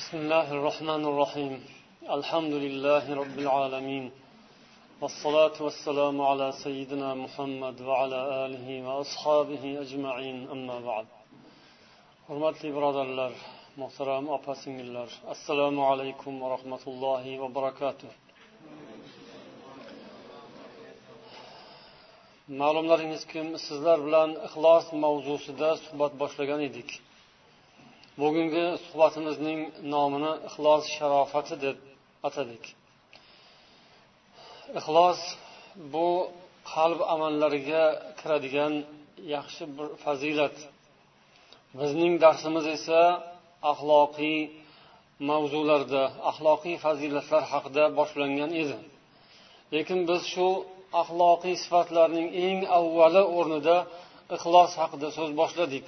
بسم الله الرحمن الرحيم الحمد لله رب العالمين والصلاة والسلام على سيدنا محمد وعلى آله وأصحابه أجمعين أما بعد hurmatli birodarlar muhtaram opa singillar assalomu alaykum va rahmatullohi va barakatuh ma'lumlaringizki sizlar bilan ixlos mavzusida suhbat boshlagan edik bugungi suhbatimizning nomini ixlos sharofati deb atadik. Ixlos bu qalb amallariga kiradigan yaxshi bir fazilat. Bizning darsimiz esa axloqiy mavzularda axloqiy fazilatlar haqida boshlangan edi. Lekin biz shu axloqiy sifatlarning eng avvali o'rnida ixlos haqida so'z boshladik.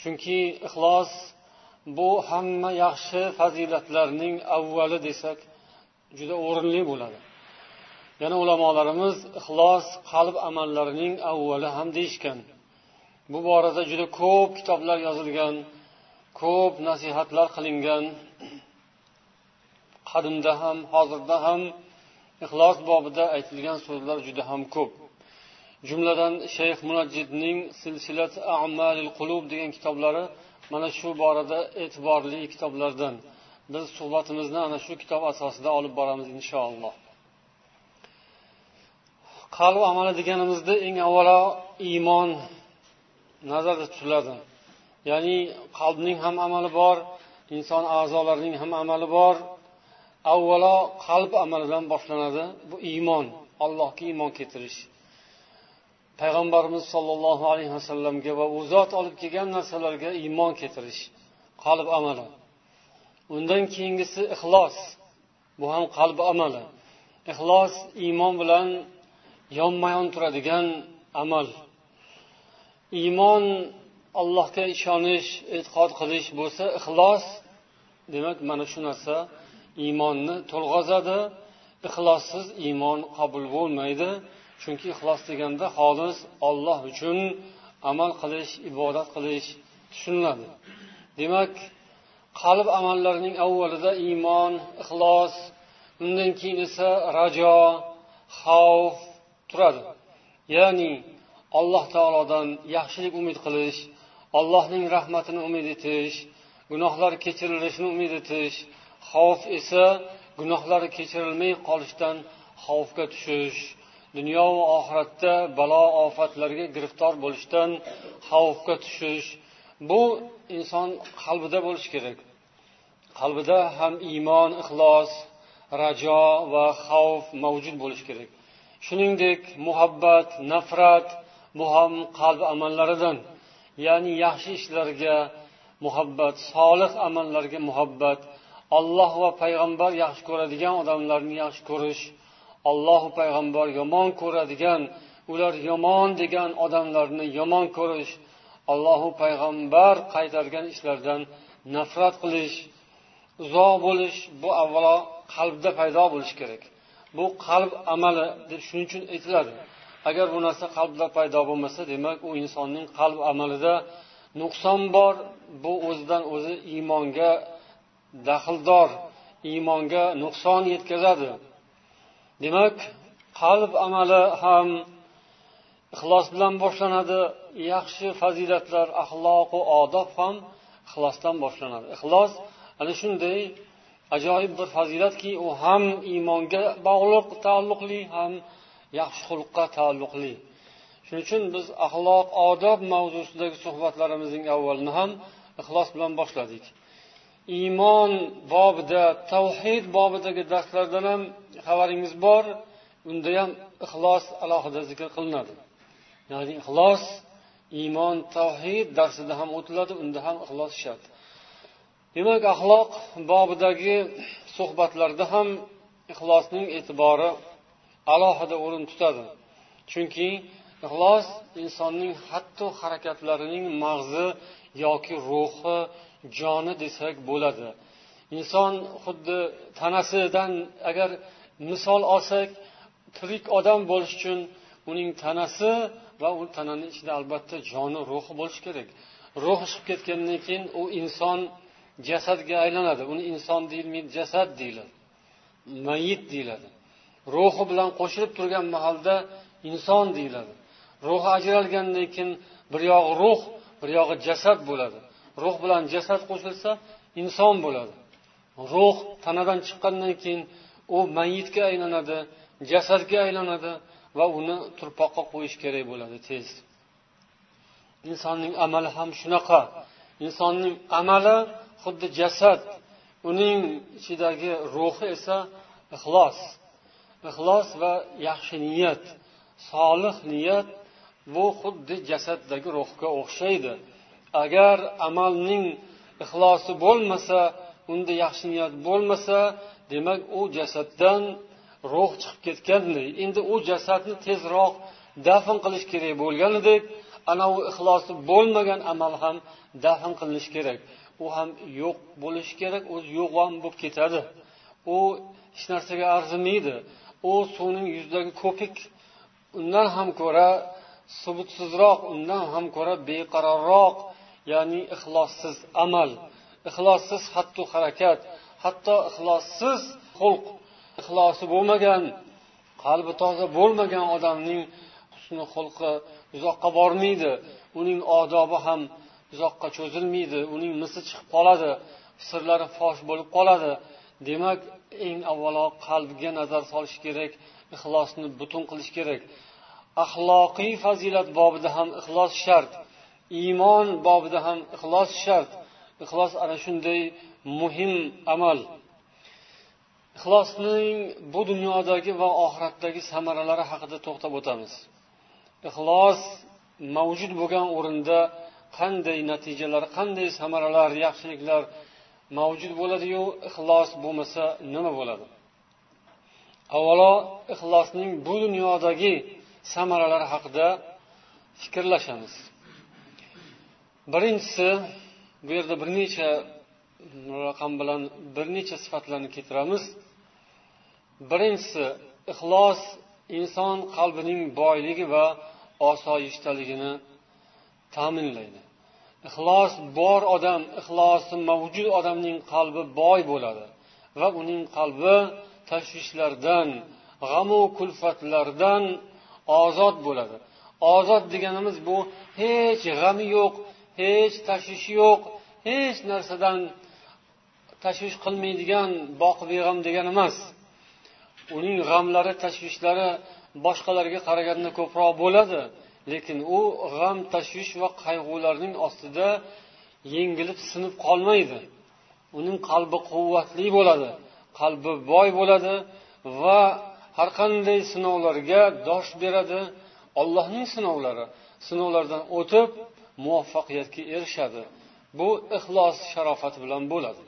Chunki ixlos bu hamma yaxshi fazilatlarning avvali desak juda o'rinli bo'ladi. Yana ulamolarimiz ixlos qalb amallarining avvali ham deyishgan. Bu borada juda ko'p kitoblar yozilgan ko'p nasihatlar qilingan. Qadimda ham hozirda ham ixlos bobida aytilgan so'zlar juda ham ko'p. Jumladan shayx munajjidning silsilat amalil qulub degan kitoblari mana shu borada e'tiborli kitoblardan. Biz suhbatimizni ana shu kitob asosida olib boramiz inshaalloh. Qalb amali deganimizda eng avvalo iymon nazarda tutiladi. Ya'ni qalbning ham amali bor inson a'zolarining ham amali bor. Avvalo qalb amalidan boshlanadi bu iymon allohga iymon keltirish. Payg'ambarimiz sollallohu alayhi vasallamga va u zot olib kelgan narsalarga iymon keltirish qalb amali. Undan keyingisi ixlos. Bu ham qalb amali. Ixlos iymon bilan yonma yon turadigan amal. Iymon allohga ishonish e'tiqod qilish bo'lsa ixlos demak mana shu narsa iymonni to'lg'azadi. Ixlossiz iymon qabul bo'lmaydi. Chunki ixlos deganda xolis olloh uchun amal qilish ibodat qilish tushuniladi. Demak qalb amallarining avvalida iymon ixlos undan keyin esa rajo xavf turadi. Ya'ni alloh taolodan yaxshilik umid qilish allohning rahmatini umid etish gunohlar kechirilishini umid etish xavf esa gunohlari kechirilmay qolishdan xavfga tushish dunyo va oxiratda balo ofatlarga giriftor bo'lishdan xavfga tushish. Bu inson qalbida bo'lishi kerak. Qalbida ham iymon ixlos rajo va xavf mavjud bo'lishi kerak. Shuningdek muhabbat nafrat bu ham qalb amallaridan ya'ni yaxshi ishlarga muhabbat solih amallarga muhabbat olloh va payg'ambar yaxshi ko'radigan odamlarni yaxshi ko'rish ollohu payg'ambar yomon ko'radigan ular yomon degan odamlarni yomon ko'rish allohu payg'ambar qaytargan ishlardan nafrat qilish uzoq bo'lish bu avvalo qalbda paydo bo'lishi kerak. Bu qalb amali deb shuning uchun aytiladi. Agar bu narsa qalbda paydo bo'lmasa demak u insonning qalb amalida nuqson bor. Bu o'zidan o'zi iymonga daxldor iymonga nuqson yetkazadi. Demak qalb amali ham ixlos bilan boshlanadi yaxshi fazilatlar axloqu odob ham ixlosdan boshlanadi. Ixlos ana shunday ajoyib bir fazilatki u ham iymonga bog'liq taalluqli ham yaxshi xulqqa taalluqli. Shuning uchun biz axloq odob mavzusidagi suhbatlarimizning avvalini ham ixlos bilan boshladik. Iymon bobida tavhid bobidagi darslardan ham xabaringiz bor. Unda ham ixlos alohida zikr qilinadi. Ya'ni ixlos iymon tavhid darsida ham o'tiladi unda ham ixlos shart demak axloq bobidagi suhbatlarda ham ixlosning e'tibori alohida o'rin tutadi. Chunki ixlos insonning hatto harakatlarining mag'zi yoki ruhi joni desak bo'ladi. Inson xuddi tanasidan agar misol olsak tirik odam bo'lish uchun uning tanasi va u tanani ichida albatta joni ruhi bo'lishi kerak. Ruh chiqib ketgandan keyin u inson jasadga aylanadi. Uni inson deyilmaydi jasad deyiladi. Mayit deyiladi. Ruhi bilan qo'shilib turgan mahalda inson deyiladi. Ruhi ajralgandan keyin bir yog'i ruh bir yog'i jasad bo'ladi. Ruh bilan jasad qo'shilsa inson bo'ladi. Ruh tanadan chiqqandan keyin u mayitga aylanadi jasadga aylanadi va uni turpoqqa qo'yish kerak bo'ladi tez. Insonning amali ham shunaqa. Insonning amali xuddi jasad uning ichidagi ruhi esa ixlos. Ixlos va yaxshi niyat solih niyat bu xuddi jasaddagi ruhga o'xshaydi. Agar amalning ixlosi bo'lmasa unda yaxshi niyat bo'lmasa demak u jasaddan ruh chiqib ketganday. Endi u jasadni tezroq dafn qilish kerak bo'lganidek anavi ixlosi bo'lmagan amal ham dafn qilinishi kerak. U ham yo'q bo'lishi kerak o'zi yo'g'on bo'lib ketadi. U hech narsaga arzimaydi. U suvning yuzidagi ko'pik undan ham ko'ra subutsizroq undan ham ko'ra beqarorroq ya'ni ixlossiz amal ixlossiz hattu harakat hatto ixlossiz xulq. Ixlosi bo'lmagan qalbi toza bo'lmagan odamning husni xulqi uzoqqa bormaydi. Uning odobi ham uzoqqa cho'zilmaydi. Uning misi chiqib qoladi. Sirlari fosh bo'lib qoladi. Demak eng avvalo qalbga nazar solish kerak ixlosni butun qilish kerak. Axloqiy fazilat bobida ham ixlos shart. Iymon bobida ham ixlos shart. Ixlos ana shunday muhim amal. Ixlosning bu dunyodagi va oxiratdagi samaralari haqida to'xtab o'tamiz. Ixlos mavjud bo'lgan o'rinda qanday natijalar qanday samaralar yaxshiliklar mavjud bo'ladiyu ixlos bo'lmasa nima bo'ladi? Avvalo ixlosning bu dunyodagi samaralari haqida fikrlashamiz. Birinchisi bu yerda bir necha raqam bilan bir necha sifatlarni keltiramiz. Birinchisi ixlos inson qalbining boyligi va osoyishtaligini ta'minlaydi. Ixlos bor odam ixlosi mavjud odamning qalbi boy bo'ladi va uning qalbi tashvishlardan g'amu kulfatlardan ozod bo'ladi. Ozod deganimiz bu hech g'ami yo'q hech tashvishi yo'q hech narsadan tashvish qilmaydigan boq beg'am degani emas. Uning g'amlari tashvishlari boshqalarga qaraganda ko'proq bo'ladi lekin u g'am tashvish va qayg'ularning ostida yengilib sinib qolmaydi. Uning qalbi quvvatli bo'ladi qalbi boy bo'ladi va har qanday sinovlarga dosh beradi. Ollohning sinovlari sinovlardan o'tib muvaffaqiyatga erishadi. Bu ixlos sharofati bilan bo'ladi.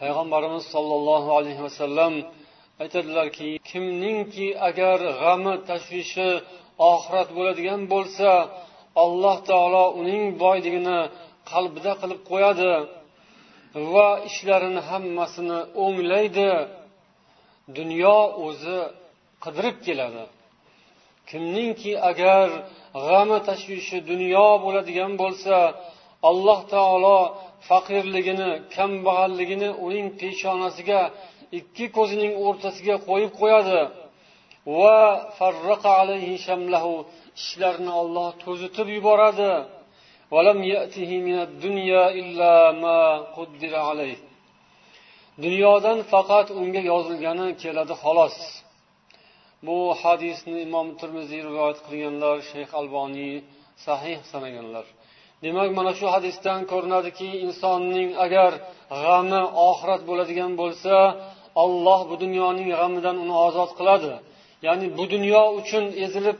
Payg'ambarimiz sollallohu alayhi vasallam aytadilarki kimningki agar g'ami tashvishi oxirat bo'ladigan bo'lsa alloh taolo uning boyligini qalbida qilib qo'yadi va ishlarini hammasini o'nglaydi. Dunyo o'zi qidirib keladi. Kimningki agar g'ami tashvishi dunyo bo'ladigan bo'lsa alloh taolo faqirligini kambag'alligini uning peshonasiga ikki ko'zining o'rtasiga qo'yib qo'yadi. Va farraqa alayhi shamlahu ishlarini olloh to'zitib yuboradi. Dunyodan faqat unga yozilgani keladi xolos. Bu hadisni imom termiziy rivoyat qilganlar shayx alboniy sahih sanaganlar. Demak mana shu hadisdan ko'rinadiki insonning agar g'ami oxirat bo'ladigan bo'lsa olloh bu dunyoning g'amidan uni ozod qiladi. Ya'ni bu dunyo uchun ezilib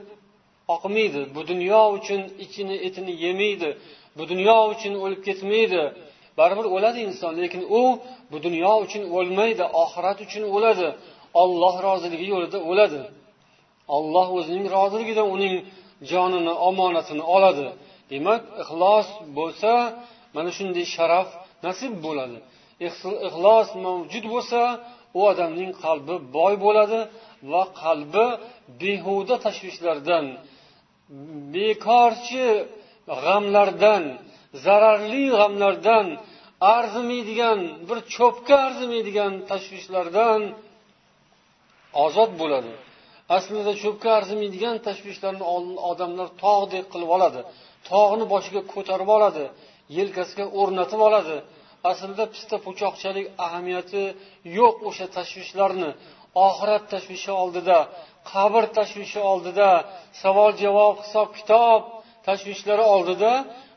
oqmaydi bu dunyo uchun ichini etini yemaydi bu dunyo uchun o'lib ketmaydi. Baribir o'ladi inson lekin u bu dunyo uchun o'lmaydi oxirat uchun o'ladi. Olloh roziligi yo'lida o'ladi. Olloh o'zining roziligidan uning jonini omonatini oladi. Demak ixlos bo'lsa mana shunday sharaf nasib bo'ladi. Ixlos mavjud bo'lsa u odamning qalbi boy bo'ladi va qalbi behuda tashvishlardan bekorchi g'amlardan zararli g'amlardan arzimaydigan bir cho'pga arzimaydigan tashvishlardan ozod bo'ladi. Aslida cho'pga arzimaydigan tashvishlarni odamlar tog'dek qilib oladi. Tog'ni boshiga ko'tarib oladi. Yelkasiga o'rnatib oladi. Aslida pista po'choqchalik ahamiyati yo'q o'sha tashvishlarni. Oxirat tashvishi oldida qabr tashvishi oldida savol javob hisob kitob tashvishlari oldida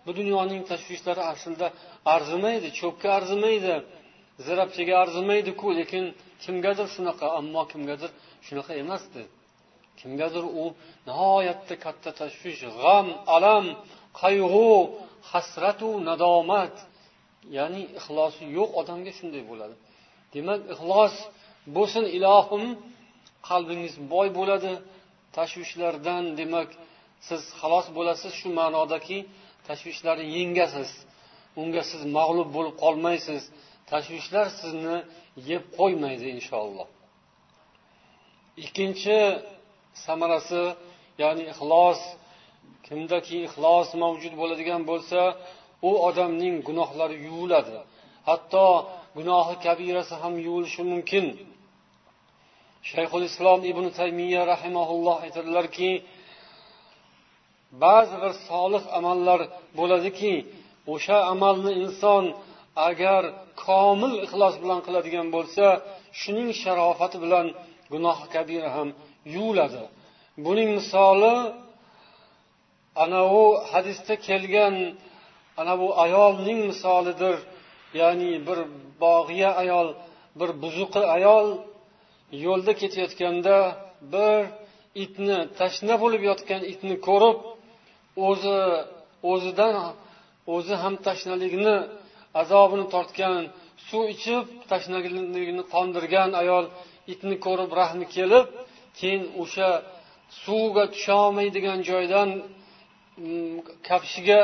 bu dunyoning tashvishlari aslida arzimaydi cho'pga arzimaydi. Zirabchaga arzimaydiku lekin kimgadir shunaqa ammo kimgadir shunaqa emasdi. Kimgadir u nihoyatda katta tashvish g'am alam qayg'u hasratu nadomat ya'ni ixlosi yo'q odamga shunday bo'ladi. Demak ixlos bo'lsin ilohim qalbingiz boy bo'ladi. Tashvishlardan demak siz xalos bo'lasiz shu ma'nodaki tashvishlarni yengasiz. Unga siz mag'lub bo'lib qolmaysiz. Tashvishlar sizni yeb qo'ymaydi inshaalloh. Ikkinchi samarasi ya'ni ixlos kimdaki ixlos mavjud bo'ladigan bo'lsa u odamning gunohlari yuviladi. Hatto gunohi kabirasi ham yuvilishi mumkin. Shayxul islom ibn taymiya rahimaulloh aytadilarki ba'zi bir solih amallar bo'ladiki o'sha amalni inson agar komil ixlos bilan qiladigan bo'lsa shuning sharofati bilan gunoh kabira ham yuviladi buning misoli anavi hadisda kelgan ana bu ayolning misolidir. Ya'ni bir bog'iya ayol bir buzuqi ayol yo'lda ketayotganda bir itni tashna bo'lib yotgan itni ko'rib o'zi o'zidan o'zi ham tashnalikni azobini tortgan suv ichib tashnaligini qondirgan ayol itni ko'rib rahmi kelib keyin o'sha suvga tusholmaydigan joydan mm, kafshiga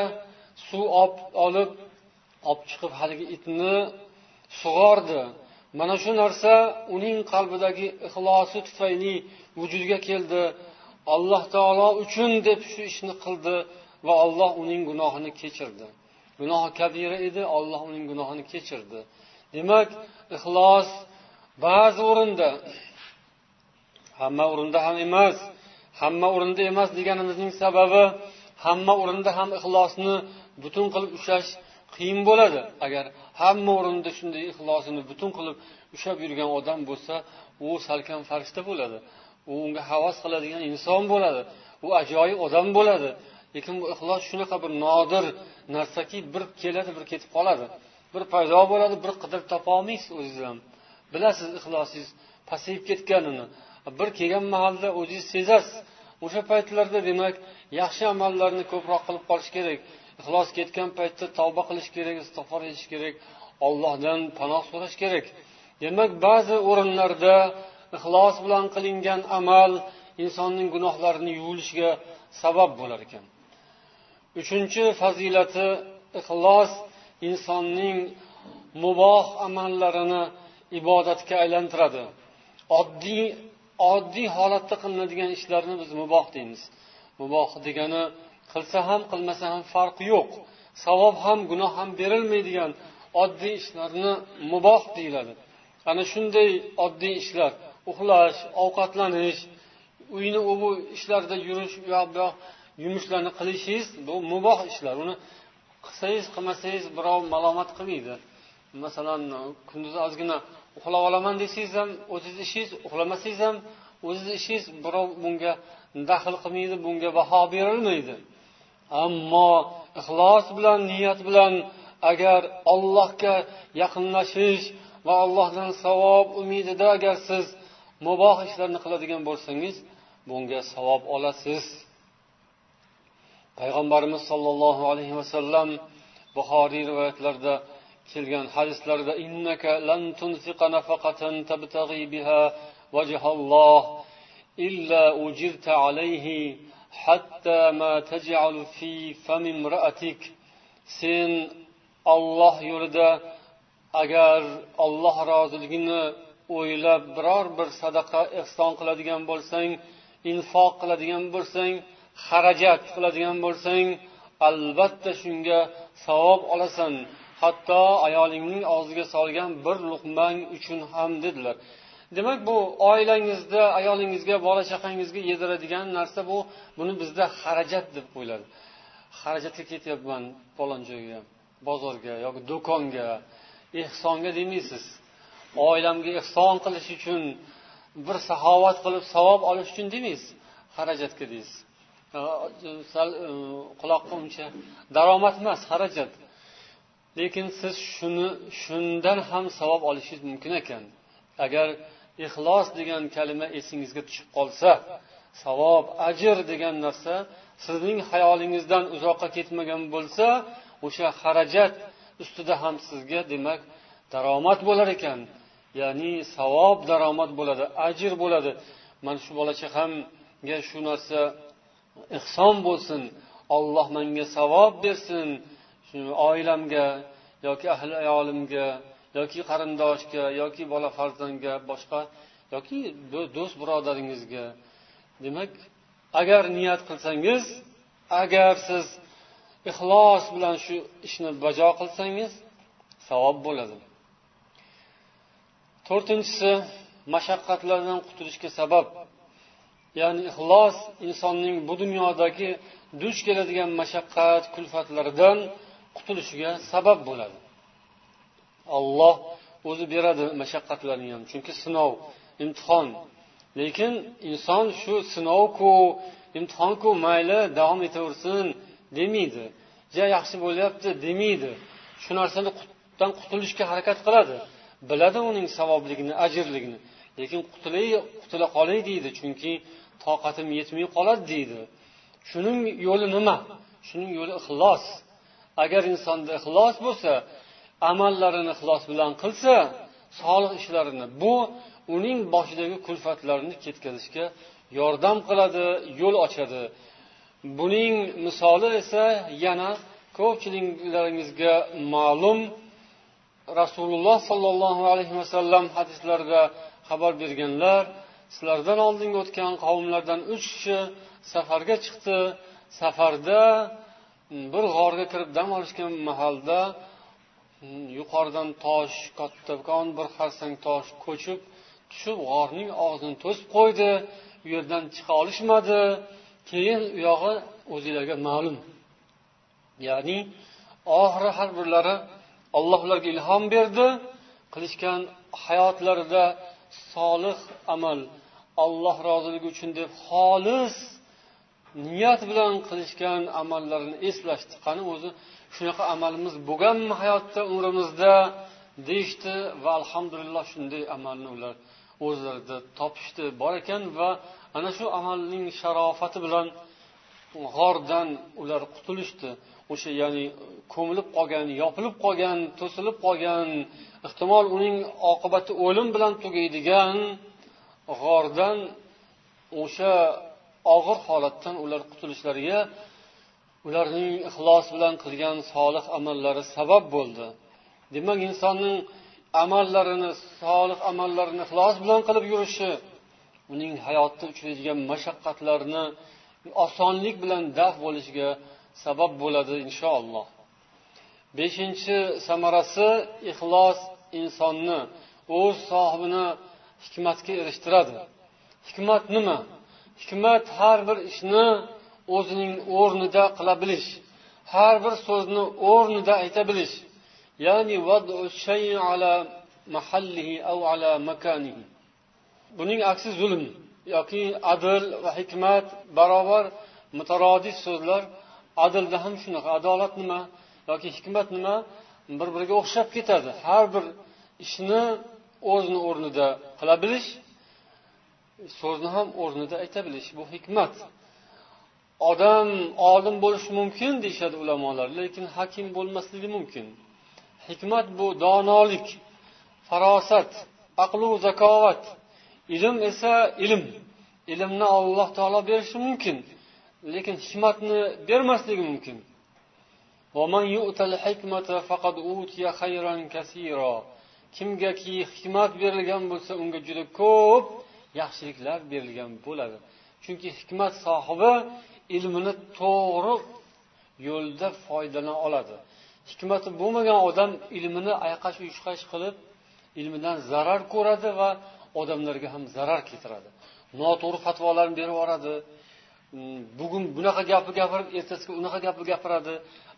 suv olib olib chiqib haligi itni sug'ordi. Mana shu narsa uning qalbidagi ixlosi tufayli vujudga keldi. Alloh taolo uchun deb shu ishni qildi va alloh uning gunohini kechirdi. Gunohi kabira edi olloh uning gunohini kechirdi. Demak ixlos ba'zi o'rinda hamma o'rinda ham emas hamma o'rinda emas deganimizning sababi hamma o'rinda ham ixlosni butun qilib ushlash qiyin bo'ladi. Agar hamma o'rinda shunday ixlosini butun qilib ushlab yurgan odam bo'lsa u salkam farishta bo'ladi. U unga havas qiladigan inson bo'ladi. U ajoyib odam bo'ladi. Lekin bu ixlos shunaqa bir nodir narsaki bir keladi bir ketib qoladi. Bir paydo bo'ladi bir qidirib topolmaysiz o'zingiz ham. Bilasiz ixlosingiz pasayib ketganini. Bir kelgan mahalda o'zingiz sezasiz. O'sha paytlarda demak yaxshi amallarni ko'proq qilib qolish kerak. Ixlos ketgan paytda tavba qilish kerak istig'for etish kerak ollohdan panoh so'rash kerak. Demak ba'zi o'rinlarda ixlos bilan qilingan amal insonning gunohlarini yuvilishiga sabab bo'lar ekan. Uchinchi fazilati ixlos insonning muboh amallarini ibodatga aylantiradi. Oddiy oddiy holatda qilinadigan ishlarni biz muboh deymiz. Muboh degani qilsa ham qilmasa ham farqi yo'q. Savob ham gunoh ham berilmaydigan oddiy ishlarni muboh deyiladi. Ana shunday oddiy ishlar uxlash ovqatlanish uyni u bu ishlarda yurish u yoq bu yoq yumushlarni qilishingiz bu muboh ishlar. Uni qilsangiz qilmasangiz birov malomat qilmaydi. Masalan kunduzi ozgina uxlab olaman desangiz ham o'zizni ishingiz uxlamasangiz ham o'zizni ishingiz birov bunga daxl qilmaydi bunga baho berilmaydi. Ammo ixlos bilan niyat bilan agar ollohga yaqinlashish va allohdan savob umidida agar siz muboh ishlarni qiladigan bo'lsangiz bunga savob olasiz. Payg'ambarimiz sollallohu alayhi vasallam buxoriy rivoyatlarida kelgan hadislarida innaka lan tunfiqa nafaqatan tabtaghi biha wajhalloh illa ujirta alayhi hatta ma taj'alu fi fami imra'atik. Sen olloh yo'lida agar Alloh roziligini o'ylab biror bir sadaqa ehson qiladigan bo'lsang infoq qiladigan bo'lsang xarajat qiladigan bo'lsang albatta shunga savob olasan. Hatto ayolingning og'ziga solgan bir luqmang uchun ham dedilar. Demak bu oilangizda ayolingizga bola chaqangizga yediradigan narsa bu. Buni bizda xarajat deb qo'yiladi. Xarajatga ketyapman falon joyga bozorga yoki do'konga. Ehsonga demaysiz. Oilamga ehson qilish uchun bir saxovat qilib savob olish uchun demaysiz. Xarajatga deysiz. Sal e, quloqqa uncha daromad emas xarajat. Lekin siz shuni shundan ham savob olishingiz mumkin ekan. Agar ixlos degan kalima esingizga tushib qolsa savob ajr degan narsa sizning xayolingizdan uzoqqa ketmagan bo'lsa o'sha xarajat ustida ham sizga demak daromad bo'lar ekan. Ya'ni savob daromad bo'ladi ajr bo'ladi. Mana shu bola chaqamga shu narsa ehson bo'lsin olloh manga savob bersin oilamga yoki ahli ayolimga yoki qarindoshga yoki bola farzandga boshqa yoki do'st birodaringizga. Demak agar niyat qilsangiz agar siz ixlos bilan shu ishni bajo qilsangiz savob bo'ladi. To'rtinchisi mashaqqatlardan qutulishga sabab. Ya'ni ixlos insonning bu dunyodagi duch keladigan mashaqqat kulfatlardan qutulishiga sabab bo'ladi. Olloh o'zi beradi mashaqqatlarni ham chunki sinov imtihon. Lekin inson shu sinovku imtihonku mayli davom etaversin demaydi ja yaxshi bo'lyapti demaydi shu narsadan qutulishga harakat qiladi. Biladi uning savobligini ajrligini. Lekin qutulay qutula qolay deydi chunki toqatim yetmay qoladi deydi. Shuning yo'li nima? Shuning yo'li ixlos. Agar insonda ixlos bo'lsa amallarini ixlos bilan qilsa solih ishlarini bu uning boshidagi kulfatlarni ketkazishga yordam qiladi yo'l ochadi. Buning misoli esa yana ko'pchiliklaringizga ma'lum. Rasululloh sollallohu alayhi vasallam hadislarida xabar berganlar sizlardan oldingi o'tgan qavmlardan uch kishi safarga chiqdi. Safarda bir g'orga kirib dam olishgan mahalda yuqoridan tosh kattakon bir xarsang tosh ko'chib tushib g'orning og'zini to'sib qo'ydi. U yerdan chiqa olishmadi. Keyin u yog'i o'zinglarga ma'lum. Ya'ni oxiri har birlari alloh ularga ilhom berdi. Qilishgan hayotlarida solih amal alloh roziligi uchun deb xolis niyat bilan qilishgan amallarini eslashdi. Qani o'zi shunaqa amalimiz bo'lganmi hayotda umrimizda? Deyishdi va alhamdulillah shunday amalni ular o'zlarida topishdi. Bor ekan va ana shu amalning sharofati bilan g'ordan ular qutulishdi. O'sha ya'ni ko'milib qolgan yopilib qolgan to'silib qolgan ehtimol uning oqibati o'lim bilan tugaydigan g'ordan o'sha og'ir holatdan ular qutulishlariga ularning ixlos bilan qilgan solih amallari sabab bo'ldi. Demak insonning amallarini solih amallarini ixlos bilan qilib yurishi uning hayotda uchraydigan mashaqqatlarni osonlik bilan daf bo'lishiga sabab bo'ladi inshaalloh. Beshinchi samarasi ixlos insonni o'z sohibini hikmatga erishtiradi. Hikmat nima? Hikmat har bir ishni o'zining o'rnida qila bilish har bir so'zni o'rnida ayta bilish. Ya'ni buning aksi zulm yoki adl va hikmat barobar mutarodif so'zlar adlda ham shunaqa. Adolat nima yoki hikmat nima bir biriga o'xshab ketadi. Har bir ishni o'zini o'rnida qila bilish so'zni ham o'rnida ayta bilish. Bu hikmat. Odam olim bo'lishi mumkin deyishadi ulamolar lekin hakim bo'lmasligi mumkin. Hikmat bu donolik farosat aqlu zakovat. Ilm esa ilm. Ilmni alloh taolo berishi mumkin lekin hikmatni bermasligi mumkin. Kimgaki hikmat berilgan bo'lsa unga juda ko'p yaxshiliklar berilgan bo'ladi. Chunki hikmat sohibi ilmini to'g'ri yo'lda foydalana oladi. Hikmati bo'lmagan odam ilmini ayqash uyushqash qilib ilmidan zarar ko'radi va odamlarga ham zarar keltiradi. Noto'g'ri fatvolarni berib yuboradi. Mm, bugun bunaqa gapni gapirib ertasiga unaqa gapni gapiradi.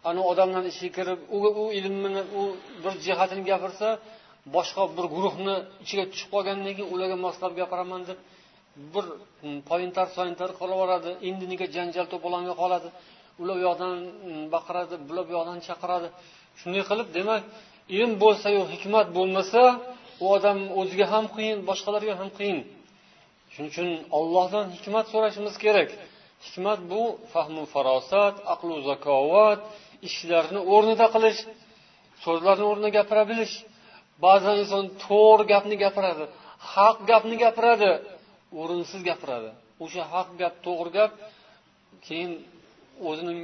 Ana odamlarni ishiga kirib u ilmini u bir jihatini gapirsa boshqa bir guruhni ichiga tushib qolgandan keyin ularga moslab gapiraman deb bir pointar sointar soyintar qilib yuboradi. Indiniga janjal to'polonga qoladi? Ular u yoqdan mm, baqiradi bular bu yoqdan chaqiradi. Shunday qilib demak ilm bo'lsayu hikmat bo'lmasa u odam o'ziga ham qiyin boshqalarga ham qiyin. Shuning uchun ollohdan hikmat so'rashimiz kerak. Hikmat bu fahmu farosat aqlu zakovat ishlarni o'rnida qilish so'zlarni o'rnida gapira bilish ba'zan inson to'g'ri gapni gapiradi haq gapni gapiradi o'rinsiz gapiradi. O'sha haq gap to'g'ri gap keyin o'zining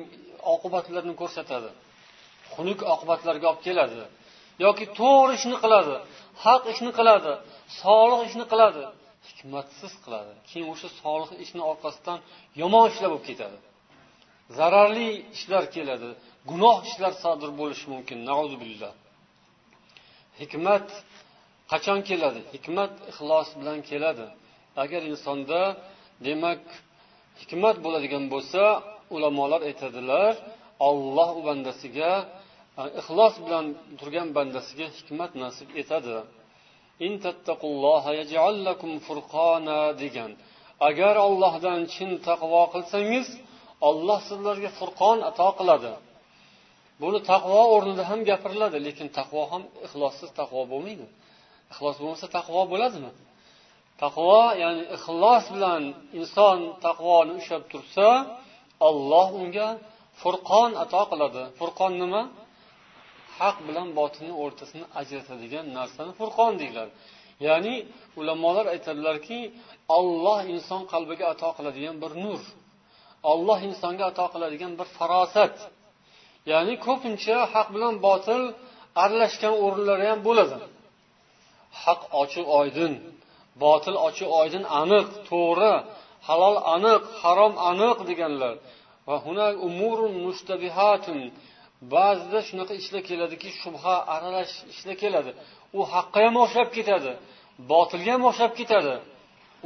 oqibatlarini ko'rsatadi. Xunuk oqibatlarga olib keladi. Yoki to'g'ri ishni qiladi haq ishni qiladi solih ishni qiladi hikmatsiz qiladi. Keyin o'sha solih ishni orqasidan yomon ishlar bo'lib ketadi. Zararli ishlar keladi gunoh ishlar sodir bo'lishi mumkin billah. Hikmat qachon keladi? Hikmat ixlos bilan keladi. Agar insonda demak hikmat bo'ladigan bo'lsa ulamolar aytadilar olloh u bandasiga e, ixlos bilan turgan bandasiga hikmat nasib etadi. Degan. Agar ollohdan chin taqvo qilsangiz olloh sizlarga furqon ato qiladi. Buni taqvo o'rnida ham gapiriladi lekin taqvo ham ixlossiz taqvo bo'lmaydi. Ixlos bo'lmasa taqvo bo'ladimi? Taqvo ya'ni ixlos bilan inson taqvoni ushlab tursa olloh unga furqon ato qiladi. Furqon nima? Haq bilan botilni o'rtasini ajratadigan narsani furqon deyiladi. Ya'ni ulamolar aytadilarki olloh inson qalbiga ato qiladigan bir nur olloh insonga ato qiladigan bir farosat. Ya'ni ko'pincha haq bilan botil aralashgan o'rinlari ham bo'ladi. Haq ochiq oydin botil ochiq oydin aniq to'g'ri halol aniq harom aniq deganlar. Va mustabihatun ba'zida shunaqa ishlar keladiki shubha aralash ishlar keladi. U haqqa ham o'xshab ketadi botilga ham o'xshab ketadi.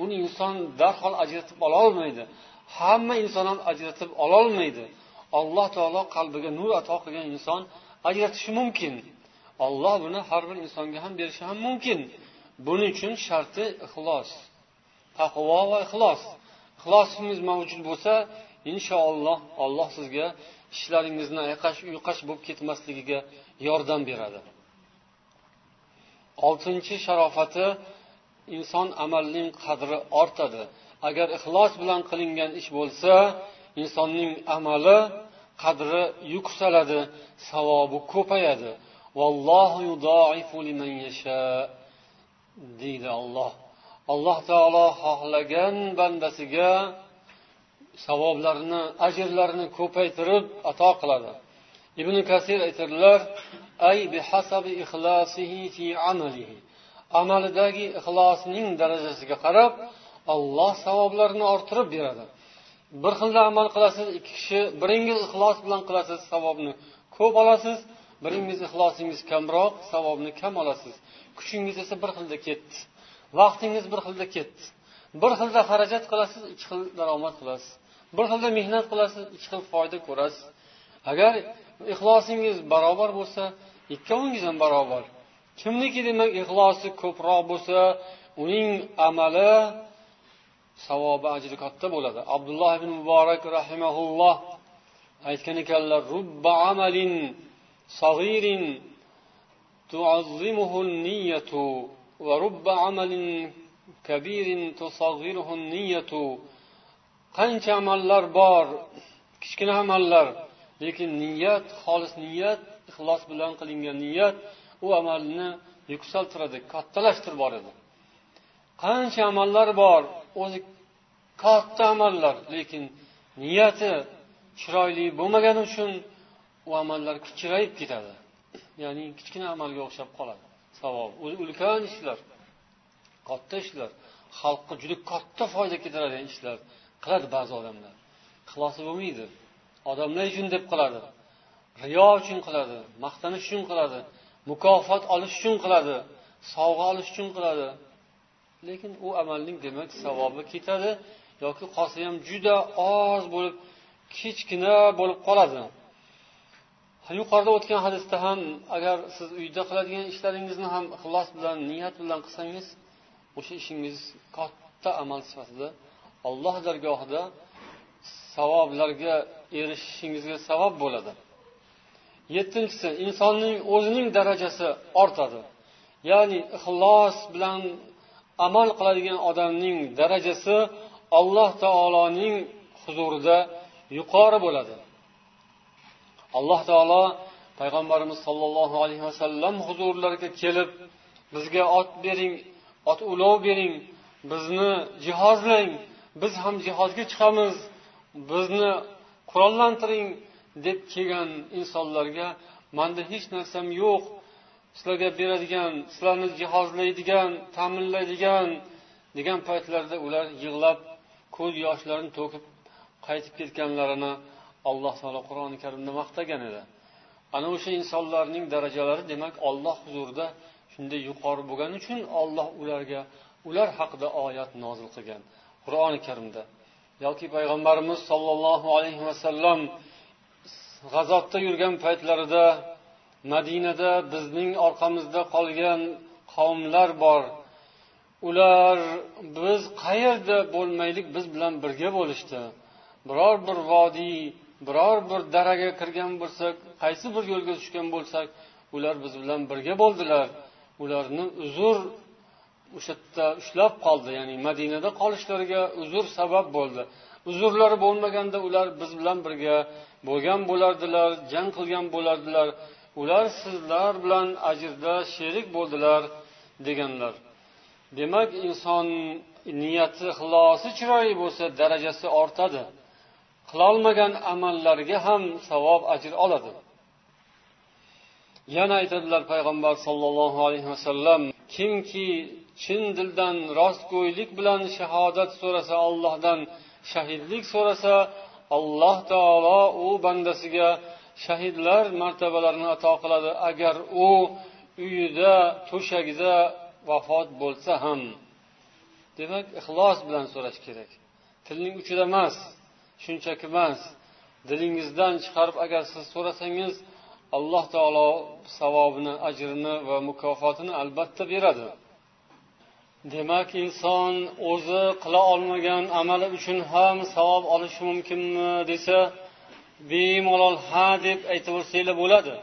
Uni inson darhol ajratib ololmaydi. Hamma inson ham ajratib ololmaydi. Alloh taolo qalbiga nur ato qilgan inson ajratishi mumkin. Olloh buni har bir insonga ham berishi ham mumkin. Buning uchun sharti ixlos taqvo va ixlos. Ixlosingiz mavjud bo'lsa inshaalloh alloh sizga ishlaringizni ayqash uyqash bo'lib ketmasligiga yordam beradi. Oltinchi sharofati inson amalining qadri ortadi. Agar ixlos bilan qilingan ish bo'lsa insonning amali qadri yuksaladi savobi ko'payadi. Deydi olloh alloh taolo xohlagan bandasiga savoblarni ajrlarini ko'paytirib ato qiladi. Ibn kasir aytadilar ay bihasabi ixlosihi fi amalihi. Amalidagi ixlosining darajasiga qarab olloh savoblarini orttirib beradi. Bir xilda amal qilasiz ikki kishi biringiz ixlos bilan qilasiz savobni ko'p olasiz biringiz ixlosingiz kamroq savobni kam olasiz. Kuchingiz esa bir xilda ketdi. Vaqtingiz bir xilda ketdi. Bir xilda xarajat qilasiz ikki xil daromad qilasiz. Bir xilda mehnat qilasiz ikki xil foyda ko'rasiz. Agar ixlosingiz barobar bo'lsa ikkovingiz ham barobar. Kimniki demak ixlosi ko'proq bo'lsa uning amali savobi ajri katta bo'ladi. Abdulloh ibn muborak rahimaulloh aytgan ekanlar rubba amalin sag'irin tuazzimuhu niyatu va rubba amalin kabirin tusag'iruhu niyatu qancha amallar bor? Kichkina amallar. Lekin niyat xolis niyat ixlos bilan qilingan niyat u amalni yuksaltiradi kattalashtirib boradi. Qancha amallar bor? O'zi katta amallar lekin niyati chiroyli bo'lmagani uchun u amallar kichrayib ketadi. Ya'ni kichkina amalga o'xshab qoladi. Savob. Ulkan ishlar katta ishlar xalqqa juda katta foyda keltiradigan ishlar qiladi ba'zi odamlar. Ixlosi bo'lmaydi. Odamlar uchun deb qiladi. Riyo uchun qiladi maqtanish uchun qiladi mukofot olish uchun qiladi sovg'a olish uchun qiladi. Lekin u amalning demak savobi ketadi yoki qolsa ham juda oz bo'lib kichkina bo'lib qoladi. Yuqorida o'tgan hadisda ham agar siz uyda qiladigan ishlaringizni ham ixlos bilan niyat bilan qilsangiz o'sha ishingiz katta amal sifatida alloh dargohida savoblarga erishishingizga sabab bo'ladi. Yettinchisi insonning o'zining darajasi ortadi. Ya'ni ixlos bilan amal qiladigan odamning darajasi alloh taoloning huzurida yuqori bo'ladi. Alloh taolo payg'ambarimiz sollallohu alayhi vasallam huzurlariga kelib bizga ot bering ot ulov bering bizni jihozlang biz ham jihozga chiqamiz bizni qurollantiring deb kelgan insonlarga manda hech narsam yo'q sizlarga beradigan sizlarni jihozlaydigan ta'minlaydigan degan paytlarda ular yig'lab ko'z yoshlarini to'kib qaytib ketganlarini alloh taolo qur'oni karimda maqtagan edi. Ana o'sha insonlarning darajalari demak olloh huzurida shunday yuqori bo'lgani uchun olloh ularga ular haqida oyat nozil qilgan qur'oni karimda. Yoki payg'ambarimiz sollallohu alayhi vasallam g'azotda yurgan paytlarida madinada bizning orqamizda qolgan qavmlar bor. Ular biz qayerda bo'lmaylik? Biz bilan birga bo'lishdi. Biror bir vodiy biror bir daraga kirgan bo'lsak qaysi bir yo'lga tushgan bo'lsak ular biz bilan birga bo'ldilar. Ularni uzr o'sha yerda ushlab qoldi ya'ni madinada qolishlariga uzr sabab bo'ldi. Uzrlari bo'lmaganda ular biz bilan birga bo'lgan bo'lardilar jang qilgan bo'lardilar. Ular sizlar bilan ajrda sherik bo'ldilar deganlar. Demak inson niyati ixlosi chiroyli bo'lsa darajasi ortadi. Qilolmagan amallariga ham savob ajr oladi. Yana aytadilar payg'ambar sollallohu alayhi vasallam kimki chin dildan rostgo'ylik bilan shahodat so'rasa ollohdan shahidlik so'rasa alloh taolo u bandasiga shahidlar martabalarini ato qiladi. Agar u uyida to'shagida vafot bo'lsa ham. Demak ixlos bilan so'rash kerak. Tilning uchida emas shunchaki emas. Dilingizdan chiqarib agar siz so'rasangiz alloh taolo savobini ajrini va mukofotini albatta beradi. Demak inson o'zi qila olmagan amali uchun ham savob olishi mumkinmi desa bemalol ha deb aytaversanglar bo'ladi.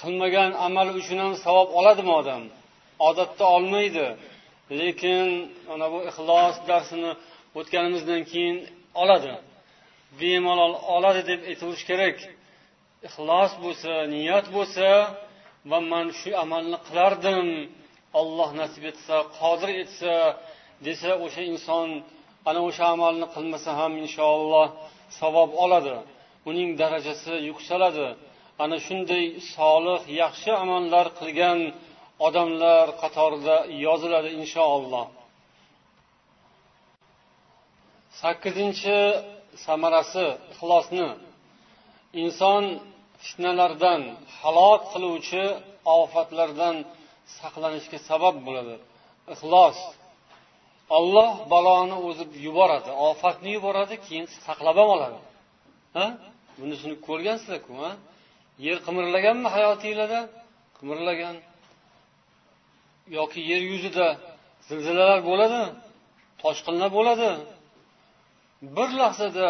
Qilmagan amali uchun ham savob oladimi odam? Odatda olmaydi. Lekin mana bu ixlos darsini o'tganimizdan keyin oladi. Bemalol oladi deb aytaverish kerak. Ixlos bo'lsa niyat bo'lsa va man shu amalni qilardim olloh nasib etsa qodir etsa desa o'sha inson ana o'sha amalni qilmasa ham inshaalloh savob oladi. Uning darajasi yuksaladi. Ana shunday solih yaxshi amallar qilgan odamlar qatorida yoziladi inshaalloh. Sakkizinchi samarasi ixlosni. Inson fitnalardan halok qiluvchi ofatlardan saqlanishga sabab bo'ladi. Ixlos. Olloh baloni o'zi yuboradi ofatni yuboradi keyin saqlab ham oladi. Ha? Bunisini ko'rgansizlarku a yer qimirlaganmi hayotinglarda? Qimirlagan. Yoki yer yuzida zilzilalar bo'ladi toshqinlar bo'ladi. Bir lahzada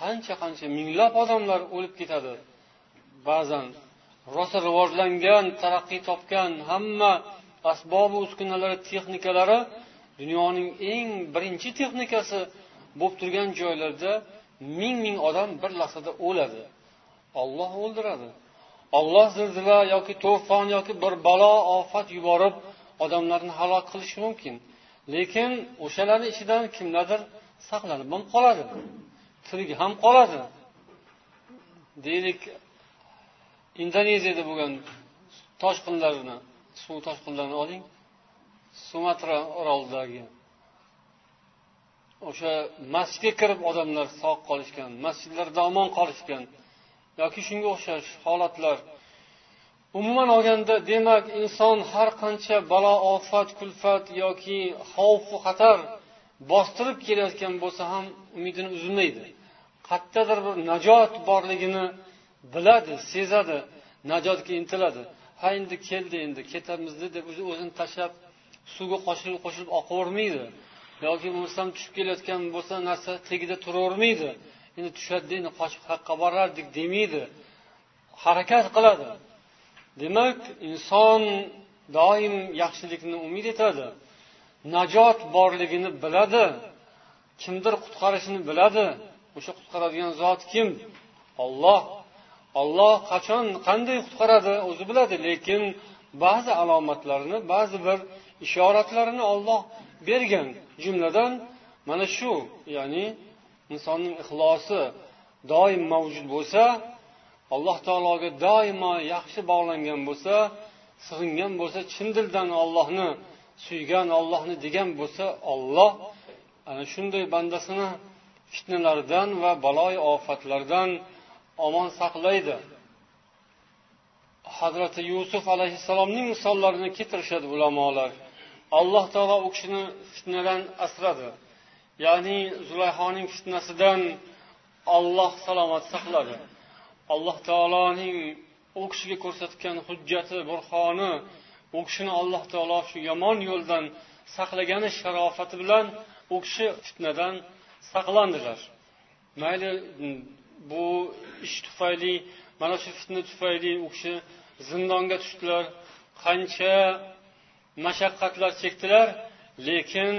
qancha qancha minglab odamlar o'lib ketadi. Ba'zan rosa rivojlangan taraqqiy topgan hamma asbobi uskunalari texnikalari dunyoning eng birinchi texnikasi bo'lib turgan joylarda ming ming odam bir lahzada o'ladi. Olloh o'ldiradi. Olloh zilzila yoki to'fon yoki bir balo ofat yuborib odamlarni halok qilishi mumkin. Lekin o'shalarni ichidan kimlardir saqlanib ham qoladi. Tirik ham qoladi. Deylik indoneziyada bo'lgan toshqinlarni suv toshqinlarini oling. Sumatra orolidagi o'sha masjidga kirib odamlar sog' qolishgan masjidlarda omon qolishgan yoki shunga o'xshash holatlar umuman olganda demak inson har qancha balo ofat kulfat yoki xavfu xatar bostirib kelayotgan bo'lsa ham umidini uzmaydi. Qayerdadir bir najot borligini biladi sezadi najotga intiladi. Ha endi keldi endi ketamiz deb o'zini tashlab suvga qo'shilib qo'shilib oqavermaydi. Yoki bo'lmasam tushib kelayotgan bo'lsa narsa tagida turavermaydi. Endi tushadida endi qochib haqqa borardik demaydi. Harakat qiladi. Demak inson doim yaxshilikni umid etadi. Najot borligini biladi. Kimdir qutqarishini biladi. O'sha qutqaradigan zot kim? Olloh olloh qachon qanday qutqaradi o'zi biladi. Lekin ba'zi alomatlarini ba'zi bir ishoratlarini olloh bergan jumladan mana shu ya'ni insonning ixlosi doim mavjud bo'lsa alloh taologa doimo yaxshi bog'langan bo'lsa sig'ingan bo'lsa chin dildan ollohni suygan ollohni degan bo'lsa olloh ana shunday bandasini fitnalardan va baloy ofatlardan omon saqlaydi. Hazrati yusuf alayhissalomning misollarini keltirishadi ulamolar. Alloh taolo u kishini fitnadan asradi. Ya'ni zulayhoning fitnasidan olloh salomat saqladi. Alloh taoloning u kishiga ko'rsatgan hujjati burhoni u kishini alloh taolo shu yomon yo'ldan saqlagani sharofati bilan u kishi fitnadan saqlandilar. Mayli bu ish tufayli mana shu fitna tufayli u kishi zindonga tushdilar. Qancha mashaqqatlar chekdilar lekin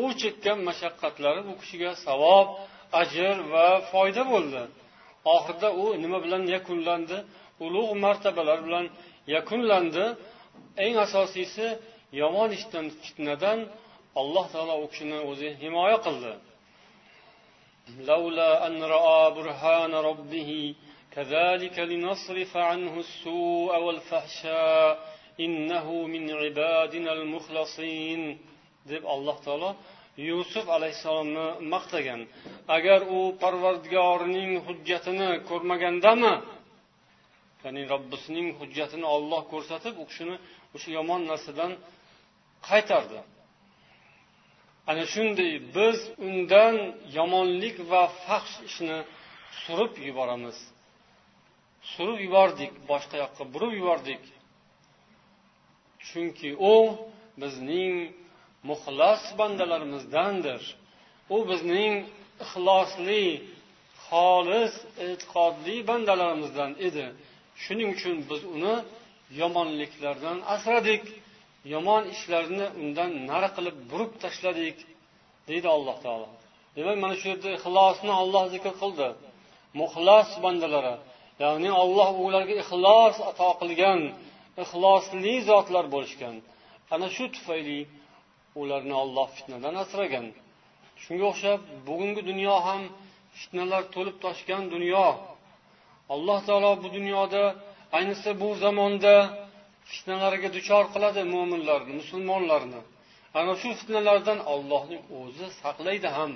u chekkan mashaqqatlari u kishiga savob ajr va foyda bo'ldi oxirida u nima bilan yakunlandi ulug' martabalar bilan yakunlandi eng asosiysi yomon ishdan fitnadan alloh taolo u kishini o'zi himoya qildi لولا أن رأى برهان ربه كذلك لنصرف عنه السوء والفحشاء innahu min ibadinal muxlasin deb alloh taolo yusuf alayhissalomni maqtagan. Agar u parvardigorining hujjatini ko'rmagandami? Ya'ni robbisining hujjatini olloh ko'rsatib u kishini o'sha yomon narsadan qaytardi. Ana shunday biz undan yomonlik va faxsh ishni surib yuboramiz. Surib yubordik boshqa yoqqa burib yubordik. Chunki u bizning muxlos bandalarimizdandir. U bizning ixlosli xolis e'tiqodli bandalarimizdan edi. Shuning uchun biz uni yomonliklardan asradik yomon ishlarni undan nari qilib burib tashladik deydi alloh taolo. Demak mana shu yerda ixlosni olloh zikr qildi. Muxlos bandalari ya'ni olloh ularga ixlos ato qilgan ixlosli zotlar bo'lishgan. Ana shu tufayli ularni olloh fitnadan asragan. Shunga o'xshab bugungi dunyo ham fitnalar to'lib toshgan dunyo. Alloh taolo bu dunyoda ayniqsa bu zamonda fitnalarga duchor qiladi mo'minlarni musulmonlarni. Ana shu fitnalardan ollohning o'zi saqlaydi ham.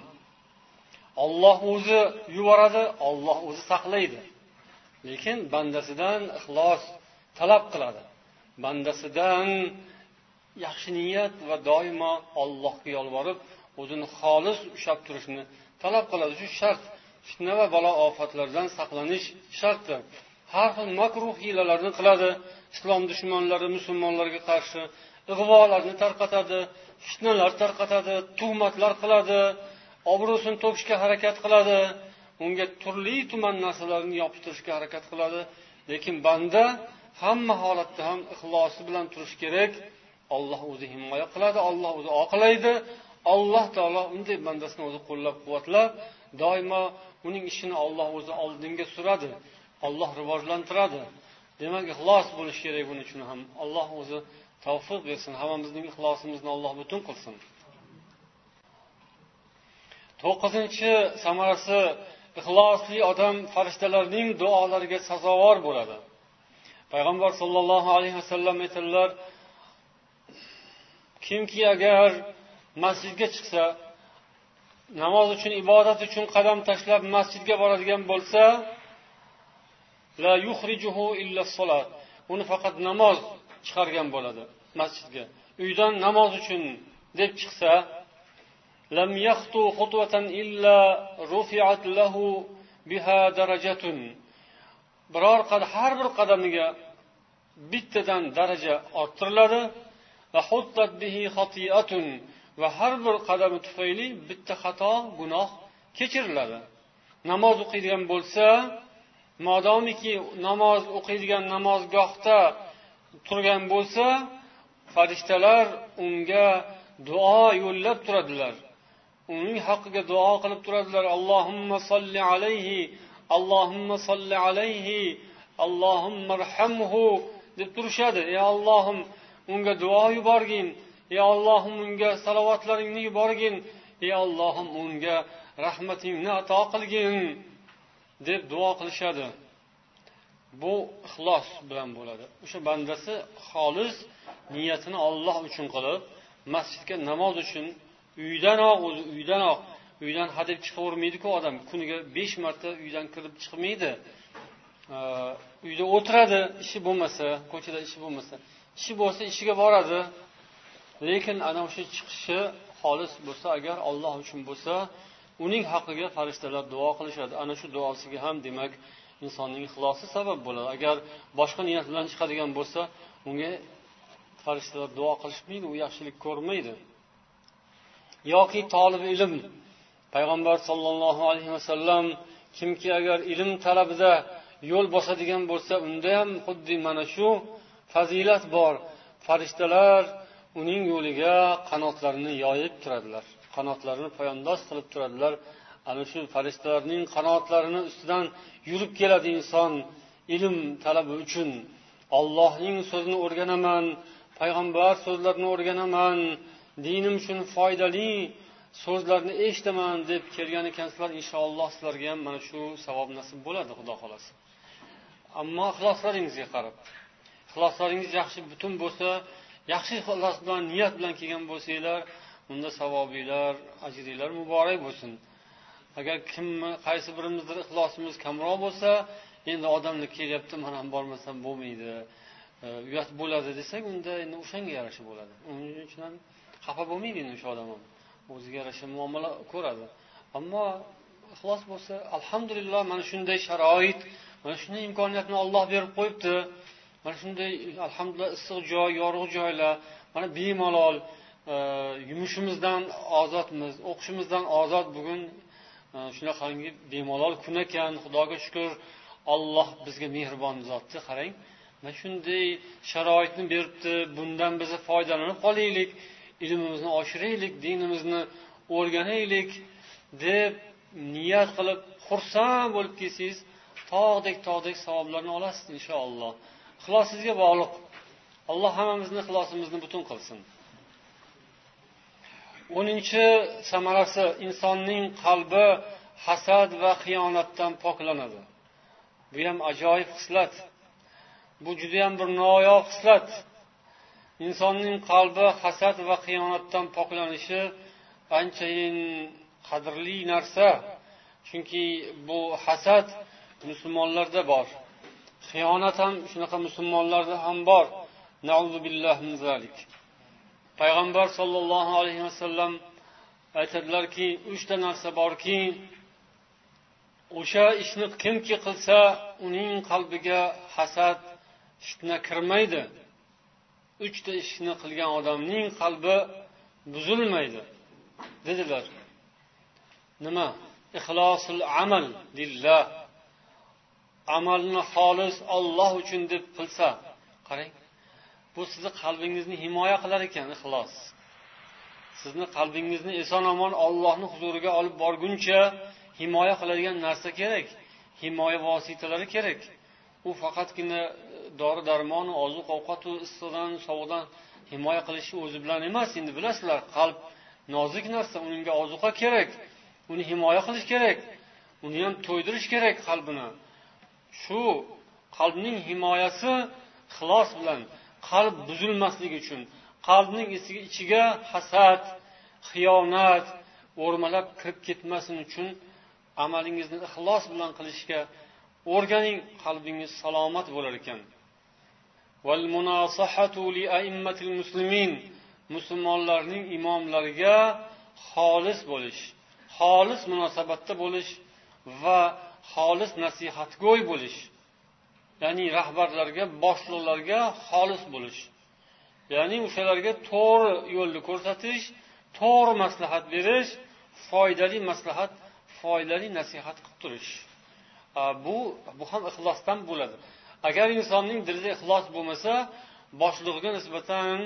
Olloh o'zi yuboradi olloh o'zi saqlaydi. Lekin bandasidan ixlos talab qiladi. Bandasidan yaxshi niyat va doimo ollohga yolvorib o'zini xolis ushlab turishni talab qiladi. Shu shart fitna va balo ofatlardan saqlanish shartdir har xil makruh hiylalarni qiladi islom dushmanlari musulmonlarga qarshi ig'volarni tarqatadi fitnalar tarqatadi tuhmatlar qiladi obro'sini to'kishga harakat qiladi unga turli tuman narsalarni yopishtirishga harakat qiladi. Lekin banda hamma holatda ham ixlosi bilan turish kerak. Olloh o'zi himoya qiladi olloh o'zi oqlaydi alloh taolo unday bandasini o'zi qo'llab quvvatlab doimo uning ishini olloh o'zi oldinga suradi olloh rivojlantiradi. Demak ixlos bo'lishi kerak buning uchun ham. Alloh o'zi tavfiq bersin hammamizning ixlosimizni alloh butun qilsin. To'qqizinchi samarasi ixlosli odam farishtalarning duolariga sazovor bo'ladi. Payg'ambar sollallohu alayhi vasallam aytadilar kimki agar masjidga chiqsa namoz uchun ibodat uchun qadam tashlab masjidga boradigan bo'lsa la yukhrijuhu illa solat uni faqat namoz chiqargan bo'ladi masjidga. Uydan namoz uchun deb chiqsa lam yaxtu illa rufiat lahu biha darajatun. Biror har bir qadamiga bittadan daraja orttiriladi va bihi xatiatun va har bir qadami tufayli bitta xato gunoh kechiriladi. Namoz o'qiydigan bo'lsa modomiki namoz o'qiydigan namozgohda turgan bo'lsa farishtalar unga duo yo'llab turadilar. Uning haqqiga duo qilib turadilar. Allohimma solli alayhi allohimma solli alayhi allohimma arhamhu deb turishadi. Ey ollohim unga duo yuborgin. Ey ollohim unga salovatlaringni yuborgin. Ey ollohim unga rahmatingni ato qilgin deb duo qilishadi. Bu ixlos bilan bo'ladi. O'sha bandasi xolis niyatini olloh uchun qilib masjidga namoz uchun uydanoq o'zi uydanoq uydan hadeb chiqavermaydiku odam. Kuniga besh marta uydan kirib chiqmaydi. Uyda o'tiradi ishi bo'lmasa ko'chada ishi bo'lmasa. Ishi bo'lsa ishiga boradi. Lekin ana o'sha chiqishi xolis bo'lsa agar olloh uchun bo'lsa uning haqqiga farishtalar duo qilishadi. Ana shu duosiga ham demak insonning ixlosi sabab bo'ladi. Agar boshqa niyat bilan chiqadigan bo'lsa unga farishtalar duo qilishmaydi u yaxshilik ko'rmaydi. Yoki tolib ilm. Payg'ambar sollallohu alayhi vasallam kimki agar ilm talabida yo'l bosadigan bo'lsa unda ham xuddi mana shu fazilat bor. Farishtalar uning yo'liga qanotlarini yoyib turadilar. Qanotlarini poyandoz qilib turadilar. Ana shu farishtalarning qanotlarini ustidan yurib keladi inson ilm talabi uchun. Ollohning so'zini o'rganaman payg'ambar so'zlarini o'rganaman dinim uchun foydali so'zlarni eshitaman deb kelgan ekansizlar inshaalloh sizlarga ham mana shu savob nasib bo'ladi xudo xohlasa. Ammo ixloslaringizga qarab ixloslaringiz yaxshi butun bo'lsa yaxshi ixlos bilan niyat bilan kelgan bo'lsanglar unda savobinglar ajringlar muborak bo'lsin. Agar kimni qaysi birimizdir ixlosimiz kamroq bo'lsa endi odamni kelyapti man ham bormasam bo'lmaydi e, uyat bo'ladi desak unda endi o'shanga yarasha bo'ladi. Uning uchun ham xafa bo'lmaydi endi o'sha odam ham. O'ziga yarasha muomala ko'radi. Ammo ixlos bo'lsa alhamdulillah mana shunday sharoit mana shunday imkoniyatni olloh berib qo'yibdi. Mana shunday alhamdulillah issiq joy yorug' joylar mana bemalol e, yumushimizdan ozodmiz o'qishimizdan ozod bugun e, shunaqangi bemalol kun ekan xudoga shukur olloh bizga mehribon zotni qarang. Mana shunday sharoitni beribdi bundan biz foydalanib qolaylik. Ilmimizni oshiraylik dinimizni o'rganaylik deb niyat qilib xursand bo'lib kelsangiz tog'dek tog'dek savoblarni olasiz inshaalloh. Ixlos sizga bog'liq. Alloh hammamizni ixlosimizni butun qilsin. O'ninchi samarasi insonning qalbi hasad va xiyonatdan poklanadi. Bu ham ajoyib xislat. Bu judayam bir noyob xislat. Insonning qalbi hasad va xiyonatdan poklanishi anchayin qadrli narsa chunki bu hasad musulmonlarda bor. Xiyonat ham shunaqa musulmonlarda ham bor. Payg'ambar sollallohu alayhi vasallam aytadilarki uchta narsa borki o'sha ishni kimki qilsa uning qalbiga hasad fitna kirmaydi. Uchta ishni qilgan odamning qalbi buzilmaydi dedilar. Nima? Ixlosul amal lillah. Amalni xolis olloh uchun deb qilsa qarang bu sizni qalbingizni himoya qilar ekan ixlos. Sizni qalbingizni eson omon ollohni huzuriga olib borguncha himoya qiladigan narsa kerak himoya vositalari kerak. U faqatgina dori darmonu oziq ovqatu issiqdan sovuqdan himoya qilishni o'zi bilan emas. Endi bilasizlar qalb nozik narsa unga ozuqa kerak uni himoya qilish kerak uni ham to'ydirish kerak qalbini. Shu qalbning himoyasi ixlos bilan qalb buzilmasligi uchun qalbning ichiga hasad xiyonat o'rmalab kirib ketmasin uchun amalingizni ixlos bilan qilishga o'rganing qalbingiz salomat bo'lar ekan. Musulmonlarning imomlariga xolis bo'lish xolis munosabatda bo'lish va xolis nasihatgo'y bo'lish ya'ni rahbarlarga boshliqlarga xolis bo'lish. Ya'ni o'shalarga to'g'ri yo'lni ko'rsatish to'g'ri maslahat berish foydali maslahat foydali nasihat qilib turish. Bu bu ham ixlosdan bo'ladi. Agar insonning dilida ixlos bo'lmasa boshlig'iga nisbatan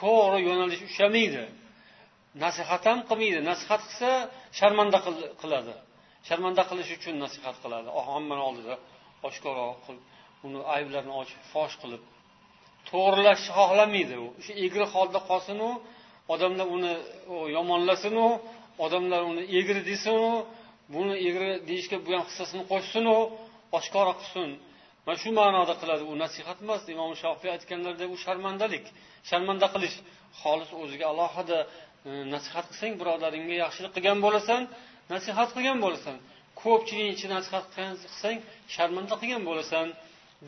to'g'ri yo'nalish ushlamaydi. Nasihat ham qilmaydi. Nasihat qilsa sharmanda qiladi. Sharmanda qilish uchun nasihat qiladi. Hammani oldida oshkoro qilib uni ayblarini ochib fosh qilib. To'g'rilashni xohlamaydi u. O'sha egri holda qolsinu odamlar uni yomonlasinu odamlar uni egri desinu buni egri deyishga bo'lgan hissasini qo'shsinu oshkora qilsin. Mana shu ma'noda qiladi u nasihat emas. Imom shofiy aytganlaridek u sharmandalik. Sharmanda qilish. Xolis o'ziga alohida e, nasihat qilsang birodaringga yaxshilik qilgan bo'lasan nasihat qilgan bo'lasan. Ko'pchilik ichida nasihat qilsang sharmanda qilgan bo'lasan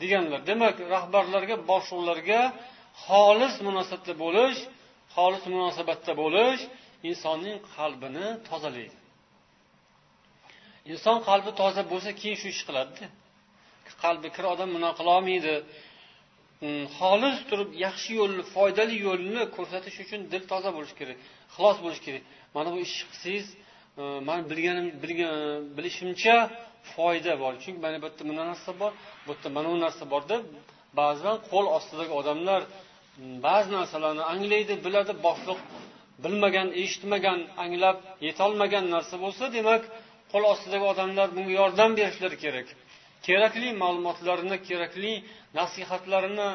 deganlar. Demak rahbarlarga boshliqlarga xolis munosabatda bo'lish xolis munosabatda bo'lish insonning qalbini tozalaydi. Inson qalbi toza bo'lsa keyin shu ish qiladida. Qalbi kir odam bunaqa qilolmaydi. Mm, xolis turib yaxshi yo'lni foydali yo'lni ko'rsatish uchun dil toza bo'lishi kerak ixlos bo'lishi kerak. Mana bu ishni qilsangiz e, man bilganim bilishimcha foyda bor. Chunki mana bu yerda bunday narsa bor bu yerda mana bu narsa bor deb ba'zan qo'l ostidagi odamlar mm, ba'zi narsalarni anglaydi biladi boshliq bilmagan eshitmagan anglab yetolmagan narsa bo'lsa demak qo'l ostidagi odamlar bunga yordam berishlari kerak. Kerakli ma'lumotlarni kerakli nasihatlarini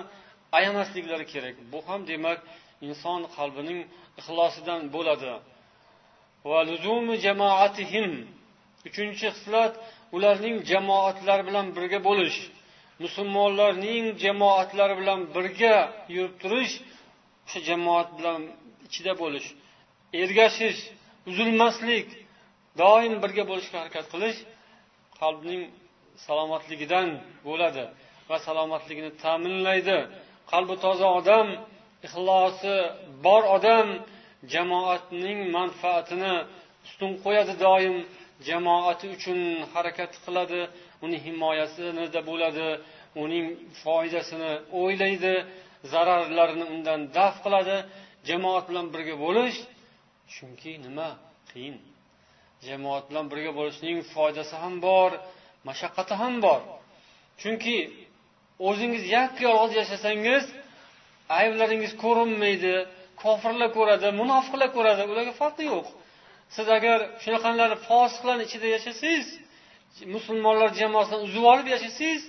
ayamasliklari kerak. Bu ham demak inson qalbining ixlosidan bo'ladi. Uchinchi xislat ularning jamoatlari bilan birga bo'lish. Musulmonlarning jamoatlari bilan birga yurib turish o'sha jamoat bilan ichida bo'lish. Ergashish uzilmaslik doim birga bo'lishga harakat qilish qalbning salomatligidan bo'ladi va salomatligini ta'minlaydi. Qalbi toza odam ixlosi bor odam jamoatning manfaatini ustun qo'yadi doim. Jamoati uchun harakat qiladi uni himoyasida bo'ladi uning foydasini o'ylaydi zararlarini undan daf qiladi. Jamoat bilan birga bo'lish chunki nima? Qiyin. Jamoat bilan birga bo'lishning foydasi ham bor. Mashaqqati ham bor. Chunki o'zingiz yakka yolg'iz yashasangiz ayblaringiz ko'rinmaydi kofirlar ko'radi munofiqlar ko'radi ularga farqi yo'q. Siz agar shunaqalar fosiqlarni ichida yashasangiz musulmonlar jamoasidan uzib olib yashasangiz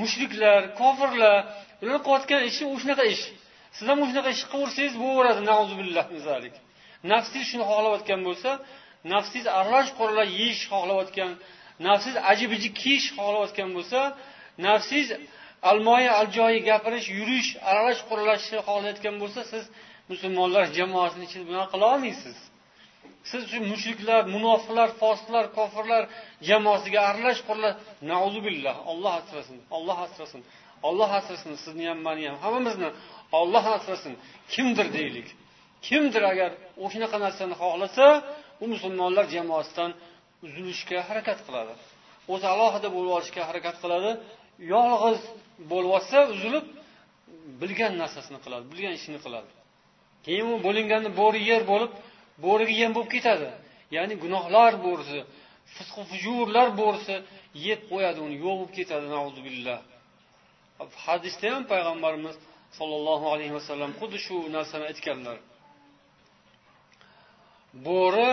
mushriklar kofirlar ular qilayotgan ishi shunaqa ish. Siz ham shunaqa ish qilaversangiz bo'laveradi nafsingiz shuni xohlayotgan bo'lsa nafsingiz aralash quralash yeyish xohlayotgan nafsiz ajib ijib kiyish xohlayotgan bo'lsa nafsiz almoyi aljoyi gapirish yurish aralash quralashni xohlayotgan bo'lsa siz musulmonlar jamoasini ichida bunaqa qila olmaysiz. Siz shu mushriklar munofiqlar fosiqlar kofirlar jamoasiga aralash quralash. Nauzubillah. Olloh asrasin. Olloh asrasin. Olloh asrasin. Sizni ham mani ham hammamizni. Olloh asrasin. Kimdir deylik. Kimdir agar o'shanaqa narsani xohlasa u musulmonlar jamoasidan uzilishga harakat qiladi. O'zi alohida bo'lib olishga harakat qiladi. Yolg'iz bo'lyotsa uzilib bilgan narsasini qiladi bilgan ishini qiladi. Keyin u bo'linganni bo'ri yer bo'lib bo'riga yem bo'lib ketadi. Ya'ni gunohlar bo'risi fisqu fujurlar bo'risi yeb qo'yadi uni yo'q bo'lib ketadi nauzubillah. Hadisda ham payg'ambarimiz sollallohu alayhi vasallam xuddi shu narsani aytganlar. Bo'ri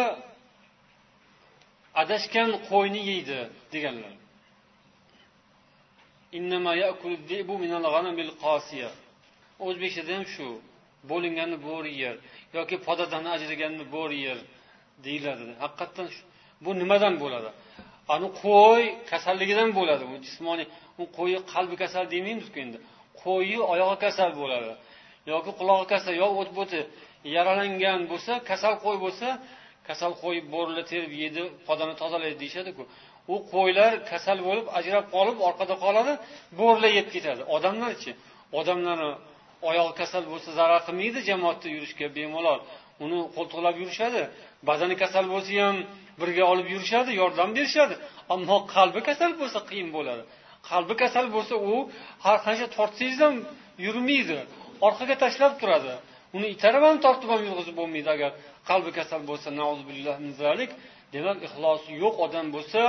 adashgan qo'yni yeydi deganlar. O'zbekchada ham shu bo'linganni bo'ri yer yoki podadan ajraganni bo'ri yer deyiladi. Haqiqatdan bu nimadan bo'ladi? Ani qo'y kasalligidan bo'ladi. U jismoniy u qo'yi qalbi kasal demaymizku endi. Qo'yi oyog'i kasal bo'ladi yoki qulog'i kasal yo o't bo'ti yaralangan bo'lsa kasal qo'y bo'lsa kasal qo'y bo'rilar terib yeydi podani tozalaydi deyishadiku. U qo'ylar kasal bo'lib ajrab qolib orqada qoladi bo'rilar yeb ketadi. Odamlarchi odamlarni oyog'i kasal bo'lsa zarar qilmaydi jamoatda yurishga bemalol. Uni qo'ltiqlab yurishadi badani kasal bo'lsa ham birga olib yurishadi yordam berishadi. Ammo qalbi kasal bo'lsa qiyin bo'ladi. Qalbi kasal bo'lsa u har qancha tortsangiz ham yurmaydi orqaga tashlab turadi. Uni itarib ham tortib ham yurg'izib bo'lmaydi agar qalbi kasal bo'lsa demak ixlosi yo'q odam bo'lsa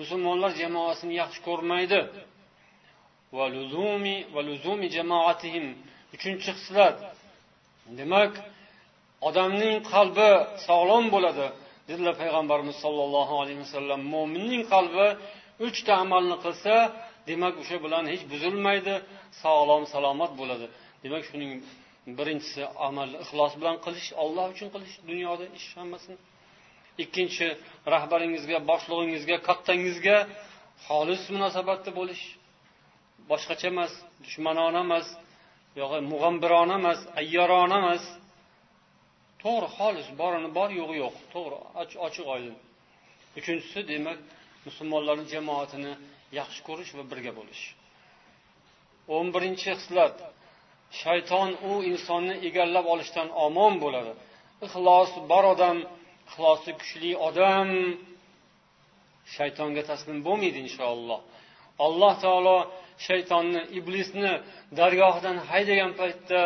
musulmonlar jamoasini yaxshi ko'rmaydi. Uchinchi xislat demak odamning qalbi sog'lom bo'ladi dedilar payg'ambarimiz sollallohu alayhi vasallam mo'minning qalbi uchta amalni qilsa demak o'sha bilan hech buzilmaydi sog'lom salomat bo'ladi. Demak shuning birinchisi amalni ixlos bilan qilish olloh uchun qilish dunyoda ish hammasini ikkinchi rahbaringizga boshlig'ingizga kattangizga xolis munosabatda bo'lish. Boshqacha emas dushmanona emas yo'q mug'ambirona emas ayyorona emas. To'g'ri xolis borini bor yo'g'i yo'q. To'g'ri ochiq oydin uchinchisi demak musulmonlarni jamoatini yaxshi ko'rish va birga bo'lish. O'n birinchi xislat shayton u insonni egallab olishdan omon bo'ladi. Ixlos bor odam ixlosi kuchli odam. Shaytonga taslim bo'lmaydi inshaalloh. Alloh taolo shaytonni iblisni dargohidan haydagan paytda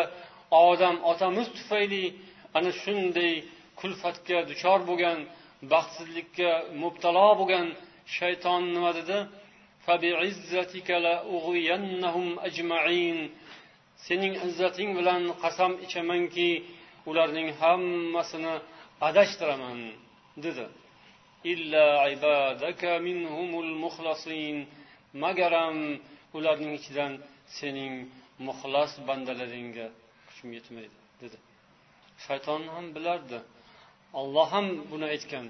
odam otamiz tufayli ana shunday kulfatga duchor bo'lgan baxtsizlikka mubtalo bo'lgan shayton nima dedi? Sening izzating bilan qasam ichamanki ularning hammasini adashtiraman dedi. Magaram ularning ichidan sening muxlas bandalaringga kuchim yetmaydi dedi. Shayton ham bilardi. Olloh ham buni aytgan.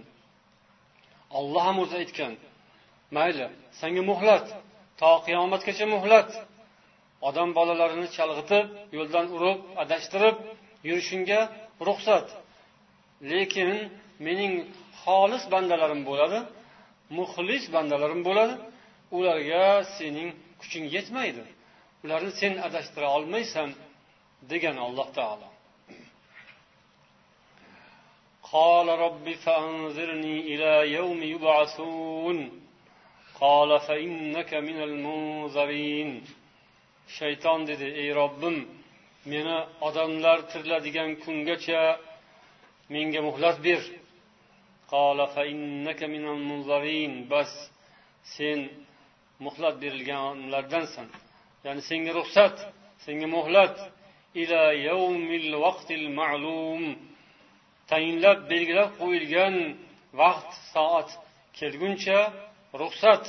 Olloh ham o'zi aytgan. Mayli senga muhlat. To qiyomatgacha muhlat. odam bolalarini chalg'itib yo'ldan urib adashtirib yurishingga ruxsat lekin mening xolis bandalarim bo'ladi muxlis bandalarim bo'ladi ularga sening kuching yetmaydi ularni sen adashtira olmaysan degan alloh taolo قال رب فأنظرني إلى يوم يبعثون قال فإنك من المنظرين shayton dedi ey robbim meni odamlar tiriladigan kungacha menga muhlat ber. Bas sen muhlat berilganlardansan. Ya'ni senga ruxsat senga muhlat. Ila yawmil vaqtil ma'lum. Tayinlab belgilab qo'yilgan vaqt soat kelguncha ruxsat.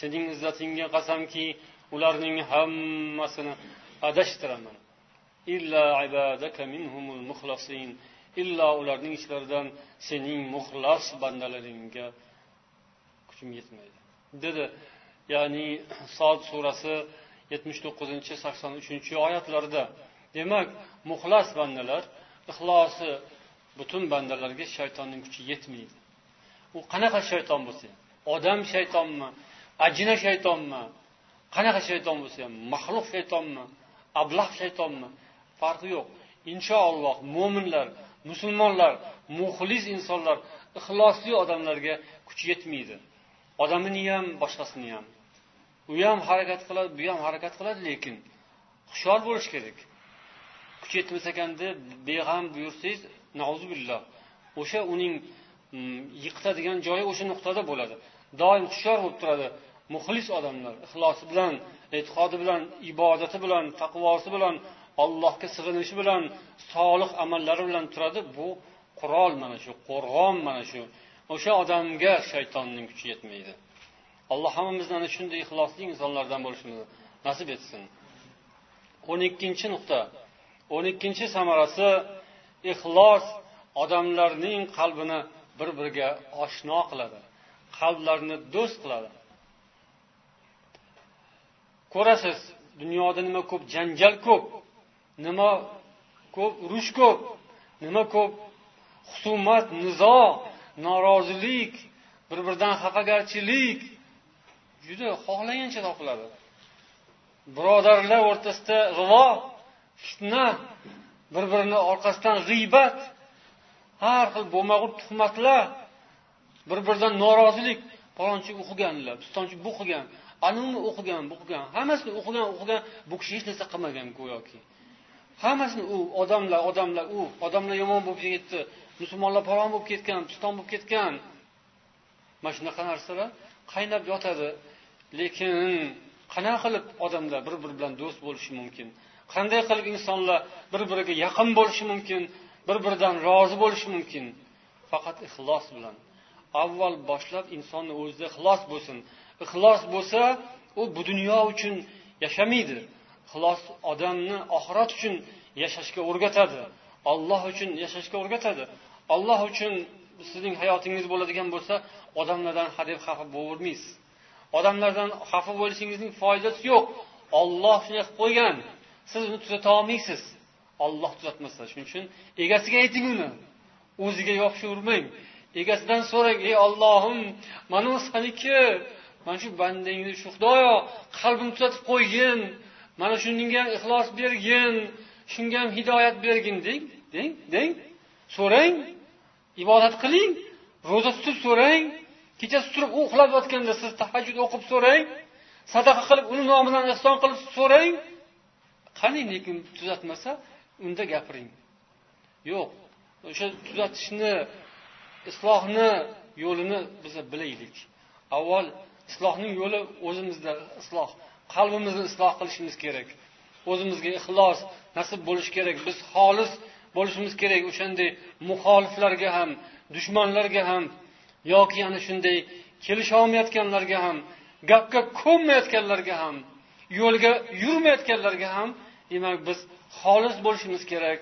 Sening izzatingga qasamki ularning hammasini adashtiraman illo ularning ichlaridan sening muxlas bandalaringga kuchim yetmaydi. Dedi ya'ni sod surasi yetmish to'qqizinchi sakson uchinchi oyatlarda demak muxlas bandalar ixlosi butun bandalarga shaytonning kuchi yetmaydi. U qanaqa shayton bo'lsa ham odam shaytonmi ajina shaytonmi qanaqa shayton bo'lsa ham maxluq shaytonmi ablah shaytonmi farqi yo'q. Inshaalloh mo'minlar musulmonlar muxlis insonlar ixlosli odamlarga kuch yetmaydi. Odamini ham boshqasini ham. U ham harakat qiladi bu ham harakat qiladi lekin hushyor bo'lish kerak. Kuch yetmas ekan deb beg'am buyursangiz billah o'sha uning mm, yiqitadigan joyi o'sha nuqtada bo'ladi. Doim hushyor bo'lib turadi muxlis odamlar. Ixlosi bilan e'tiqodi bilan ibodati bilan taqvosi bilan allohga sig'inishi bilan solih amallari bilan turadi. Bu qurol mana shu qo'rg'on mana shu. O'sha odamga shaytonning kuchi yetmaydi. Alloh hammamizni ana shunday ixlosli insonlardan bo'lishimizni nasib etsin. o'n ikkinchi nuqta. o'n ikkinchi samarasi ixlos odamlarning qalbini bir biriga oshno qiladi qalblarni do'st qiladi. Ko'rasiz dunyoda nima ko'p janjal ko'p nima ko'p urush ko'p nima ko'p husumat nizo norozilik bir biridan xafagarchilik juda xohlagancha topiladi. Birodarlar o'rtasida g'ilo fitna bir birini orqasidan g'iybat. Har xil bo'lmag'ur tuhmatlar. Bir biridan norozilik. Palonchi o'qiganlar pistonchi bu qilgan anavini o'qigan bu qilgan hammasini o'qigan o'qigan bu kishi hech narsa qilmagan go'yoki. Hammasini u odamlar odamlar u odamlar yomon bo'lib ketdi musulmonlar falon bo'lib ketgan piston bo'lib ketgan. Mana shunaqa narsalar qaynab yotadi. Lekin qanaqa qilib odamlar bir biri bilan do'st bo'lishi mumkin? Qanday qilib insonlar bir biriga yaqin bo'lishi mumkin bir biridan rozi bo'lishi mumkin? Faqat ixlos bilan. Avval boshlab insonni o'zida ixlos bo'lsin. Ixlos bo'lsa u bu dunyo uchun yashamaydi. Ixlos odamni oxirat uchun yashashga o'rgatadi. Olloh uchun yashashga o'rgatadi. Olloh uchun sizning hayotingiz bo'ladigan bo'lsa odamlardan hadeb xafa bo'lavermaysiz. Odamlardan xafa bo'lishingizning foydasi yo'q. Olloh shunday qilib qo'ygan. Siz uni tuzata olmaysiz olloh tuzatmasa. Shuning uchun egasiga ayting uni. O'ziga yopishavermang egasidan so'rang ey ollohim mana bu saniki. Mana shu bandangni shu xudoyo qalbini tuzatib qo'ygin. Mana shunga ham ixlos bergin. Shunga ham hidoyat bergin. Deng deng deng. So'rang. Ibodat qiling. Ro'za tutib so'rang. Kechasi turib u uxlab yotganda siz tahajjud o'qib so'rang. Sadaqa qilib uni nomidan ehson qilib so'rang. Qani lekin tuzatmasa unda gapiring. Yo'q o'sha tuzatishni islohni yo'lini biz bilaylik. Avval islohning yo'li o'zimizda isloh qalbimizni isloh qilishimiz kerak. O'zimizga ixlos nasib bo'lishi kerak. Biz xolis bo'lishimiz kerak o'shanday muxoliflarga ham dushmanlarga ham yoki ana shunday kelisholmayotganlarga ham gapga ko'nmayotganlarga ham yo'lga yurmayotganlarga ham demak biz xolis bo'lishimiz kerak.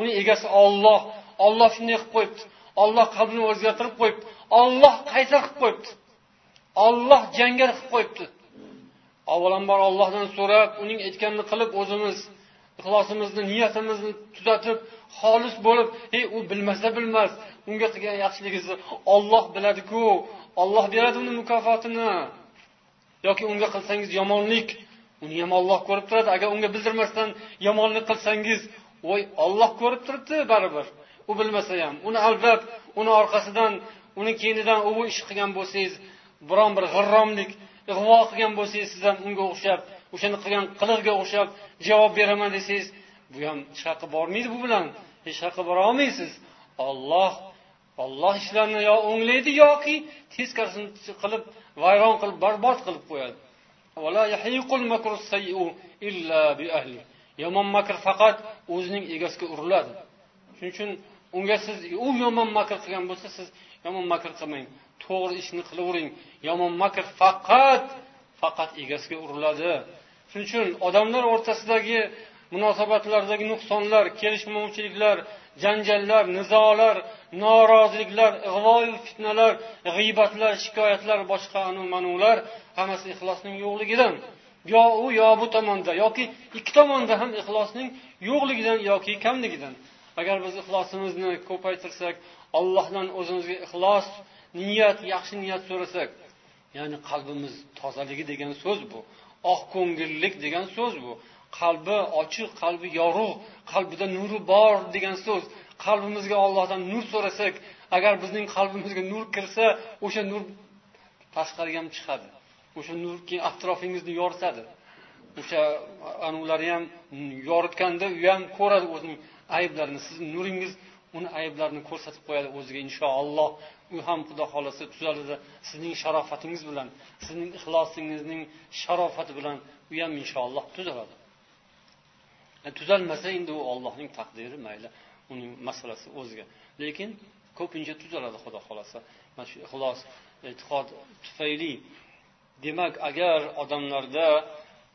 Uni egasi olloh olloh shunday qilib qo'yibdi. Olloh qalbini o'zgartirib qo'yibdi. Olloh qaysar qilib qo'yibdi? Olloh jangar qilib qo'yibdi. Avvalambor ollohdan so'rab uning aytganini qilib o'zimiz ixlosimizni niyatimizni tuzatib xolis bo'lib ey u bilmasa bilmas unga qilgan yaxshiligingizni olloh biladiku. Olloh beradi uni mukofotini. Yoki unga qilsangiz yomonlik. Uni ham olloh ko'rib turadi. Agar unga bildirmasdan yomonlik qilsangiz voy olloh ko'rib turibdi baribir. U bilmasa ham uni aldab uni orqasidan uni keynidan u ish qilgan bo'lsangiz biron bir g'irromlik ig'vo qilgan bo'lsangiz siz ham unga o'xshab o'shani qilgan qilig'iga o'xshab javob beraman desangiz bu ham hech haqqi bormaydi bu bilan. Hech haqqi bora olmaysiz. Olloh olloh ishlarni yo o'nglaydi yoki teskarisini qilib vayron qilib barbod qilib qo'yadi. Yomon makr faqat o'zining egasiga uriladi. Shuning uchun unga siz u yomon makr qilgan bo'lsa siz yomon makr qilmang. To'g'ri ishni qilavering yomon makr faqat faqat egasiga uriladi. Shuning uchun odamlar o'rtasidagi munosabatlardagi nuqsonlar kelishmovchiliklar janjallar nizolar noroziliklar ig'voyu fitnalar g'iybatlar shikoyatlar boshqa manular hammasi ixlosning yo'qligidan. Yo u yo bu tomonda yoki ikki tomonda ham ixlosning yo'qligidan yoki kamligidan. Agar biz ixlosimizni ko'paytirsak allohdan o'zimizga ixlos niyat yaxshi niyat so'rasak ya'ni qalbimiz tozaligi degan so'z bu. Oq ko'ngillik degan so'z bu. Qalbi ochiq qalbi yorug' qalbida nuri bor degan so'z. Qalbimizga ollohdan nur so'rasak agar bizning qalbimizga nur kirsa o'sha nur tashqariga ham chiqadi. O'sha nur keyin atrofingizni yoritadi o'sha anavlari ham yoritganda u ham ko'radi o'zining ayblarini. Sizni nuringiz uni ayblarini ko'rsatib qo'yadi o'ziga inshaalloh u ham xudo xohlasa tuzaladi sizning sharofatingiz bilan sizning ixlosingizning sharofati bilan u ham inshaalloh tuzaladi. Tuzalmasa endi u ollohning taqdiri mayli uning masalasi o'ziga. Lekin ko'pincha tuzaladi xudo xohlasa. Mana shu ixlos e'tiqod tufayli. Demak agar odamlarda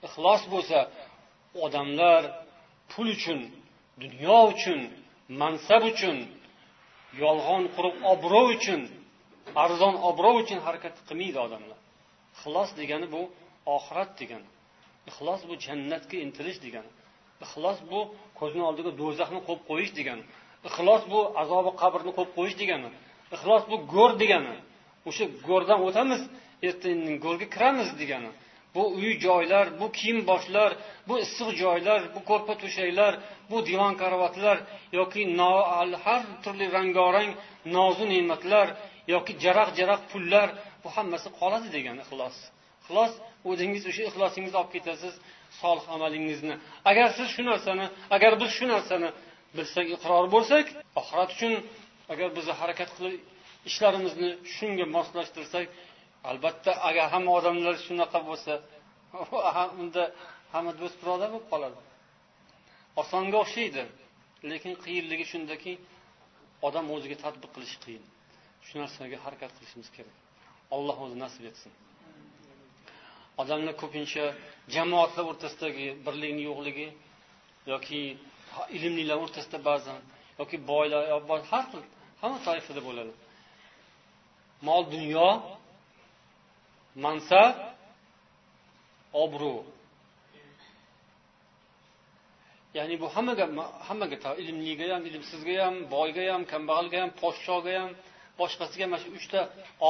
ixlos bo'lsa odamlar pul uchun dunyo uchun mansab uchun yolg'on qurib obro' uchun arzon obro' uchun harakat qilmaydi odamlar. Ixlos degani bu oxirat degani. Ixlos bu jannatga intilish degani. Ixlos bu ko'zni oldiga do'zaxni qo'yib qo'yish degani ixlos bu azobi qabrni qo'yib qo'yish degani ixlos bu go'r degani o'sha go'rdan o'tamiz ertaga go'rga kiramiz degani bu uy joylar bu kiyim boshlar bu issiq joylar bu ko'rpa to'shaklar bu divan karavotlar yoki har turli rangorang nozu ne'matlar yoki jaraq jaraq pullar bu hammasi qoladi degani ixlos. Ixlos o'zingiz o'sha ixlosingizni olib ketasiz. Solih amalingizni. Agar siz shu narsani agar biz shu narsani bilsak iqror bo'lsak oxirat uchun agar biz harakat qilib ishlarimizni shunga moslashtirsak albatta agar hamma odamlar shunaqa bo'lsa unda hamma do'st birodar bo'lib qoladi. Osonga o'xshaydi lekin qiyinligi shundaki odam o'ziga tadbiq qilish qiyin. Shu narsaga harakat qilishimiz kerak. Alloh o'zi nasib etsin. Odamlar ko'pincha jamoatlar o'rtasidagi birlikni yo'qligi yoki ilmlilar o'rtasida ba'zan yoki boylar har xil hamma toifada bo'ladi. Mol dunyo mansab obro' ya'ni bu hammaga hammaga ilmliga ham ilmsizga ham boyga ham kambag'alga ham podshoga ham boshqasiga mana shu uchta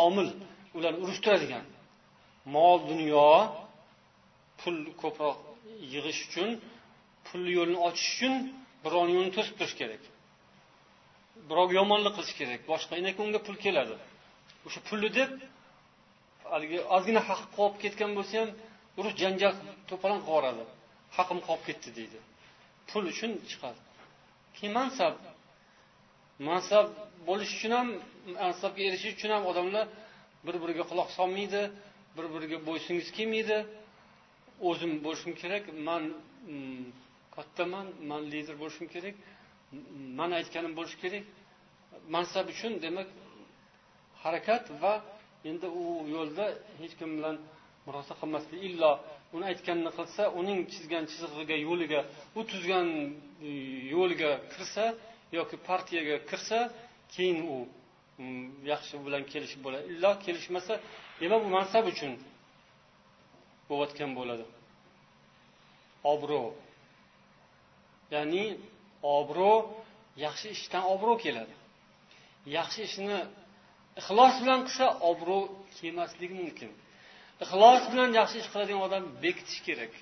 omil ularni urushtiradigan. Mol dunyo pul ko'proq yig'ish uchun pul yo'lini ochish uchun birovni yo'lini to'sib turish kerak. Birovga yomonlik qilish kerak boshqa lekin unga pul keladi. O'sha pulni deb haligi ozgina haqi qolib ketgan bo'lsa ham urush janjal to'polon qilib yuboradi haqim qolib ketdi deydi. Pul uchun chiqadi. Keyin mansab. Mansab bo'lish uchun ham mansabga erishish uchun ham odamlar bir biriga quloq solmaydi. Bir biriga bo'ysungiz kelmaydi. O'zim bo'lishim kerak man mm, kattaman man lider bo'lishim kerak man aytganim bo'lishi kerak. Mansab uchun demak harakat va endi u yo'lda hech kim bilan murosa qilmaslik. Illo uni aytganini qilsa uning chizgan chizig'iga yo'liga u tuzgan yo'lga yo'liga kirsa yoki partiyaga kirsa keyin u Mm, yaxshi bilan kelishib bo'ladi illo kelishmasa demak bu mansab uchun bo'layotgan bo'ladi. Obro' ya'ni obro' yaxshi ishdan obro' keladi. Yaxshi ishni ixlos bilan qilsa obro' kelmasligi mumkin. Ixlos bilan yaxshi ish qiladigan odam bekitish kerak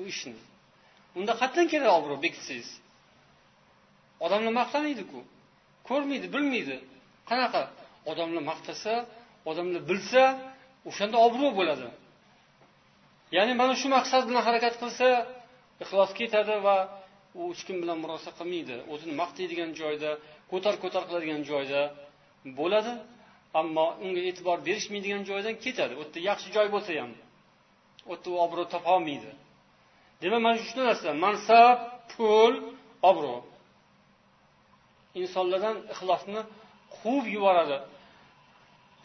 u ishni. Unda qayerdan keladi obro' bekitsangiz odamlar maqtamaydiku ko'rmaydi bilmaydi. Qanaqa odamlar maqtasa odamlar bilsa o'shanda obro' bo'ladi. Ya'ni mana shu maqsad bilan harakat qilsa ixlos ketadi va u hech kim bilan murosa qilmaydi. O'zini maqtaydigan joyda ko'tar ko'tar qiladigan joyda bo'ladi ammo unga e'tibor berishmaydigan joydan ketadi. U yerda yaxshi joy bo'lsa ham u yerda u obro' topolmaydi demak mana shu narsa mansab pul obro' insonlardan ixlosni quvib yuboradi.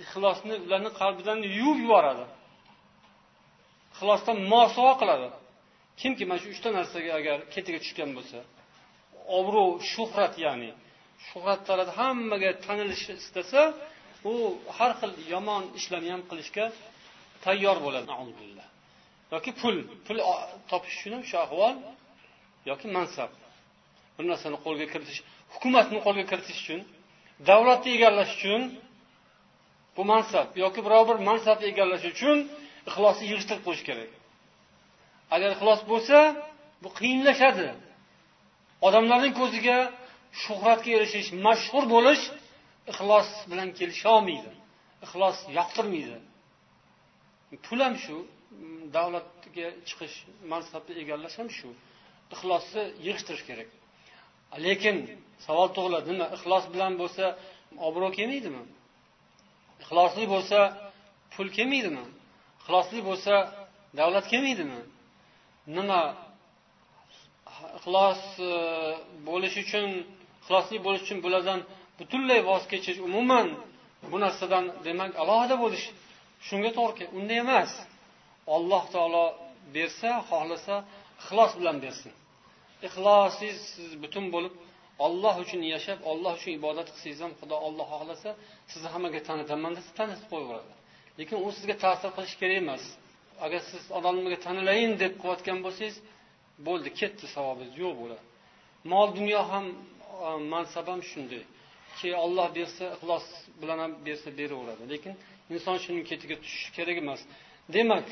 Ixlosni ularni qalbidan yuvib yuboradi. Ixlosdan mosuvo qiladi. Kimki mana shu uchta narsaga agar ketiga tushgan bo'lsa obro' shuhrat ya'ni shuhrat talab hammaga tanilishni istasa u har xil yomon ishlarni ham qilishga tayyor bo'ladi. Yoki pul pul topish uchun ham shu ahvol yoki mansab. Bir narsani qo'lga kiritish hukumatni qo'lga kiritish uchun davlatni egallash uchun bu mansab yoki biror bir mansabni egallash uchun ixlosni yig'ishtirib qo'yish kerak. Agar ixlos bo'lsa bu qiyinlashadi. Odamlarning ko'ziga shuhratga erishish mashhur bo'lish ixlos bilan kelisholmaydi ixlos yoqtirmaydi. Pul ham shu davlatga chiqish mansabni egallash ham shu. Ixlosni yig'ishtirish kerak. Lekin savol tug'iladi nima ixlos bilan bo'lsa obro' kelmaydimi? Ixlosli bo'lsa pul kelmaydimi? Ixlosli bo'lsa davlat kelmaydimi? Nima ixlos e, bo'lish uchun ixlosli bo'lish uchun bulardan butunlay voz kechish umuman bu narsadan demak alohida bo'lish shunga to'g'ri unday emas. Alloh taolo bersa xohlasa ixlos bilan bersin. Ixlosingiz siz butun bo'lib olloh uchun yashab olloh uchun ibodat qilsangiz ham xudo olloh xohlasa sizni hammaga tanitaman desa tanitib qo'yaveradi lekin u sizga ta'sir qilishi kerak emas. Agar siz odamlarga tanilayin deb qilayotgan bo'lsangiz bo'ldi ketdi savobingiz yo'q bo'ladi. Mol dunyo ham e, mansab ham shunday. Ki olloh bersa ixlos bilan ham bersa beraveradi. Lekin inson shuni ketiga tushishi kerak emas. Demak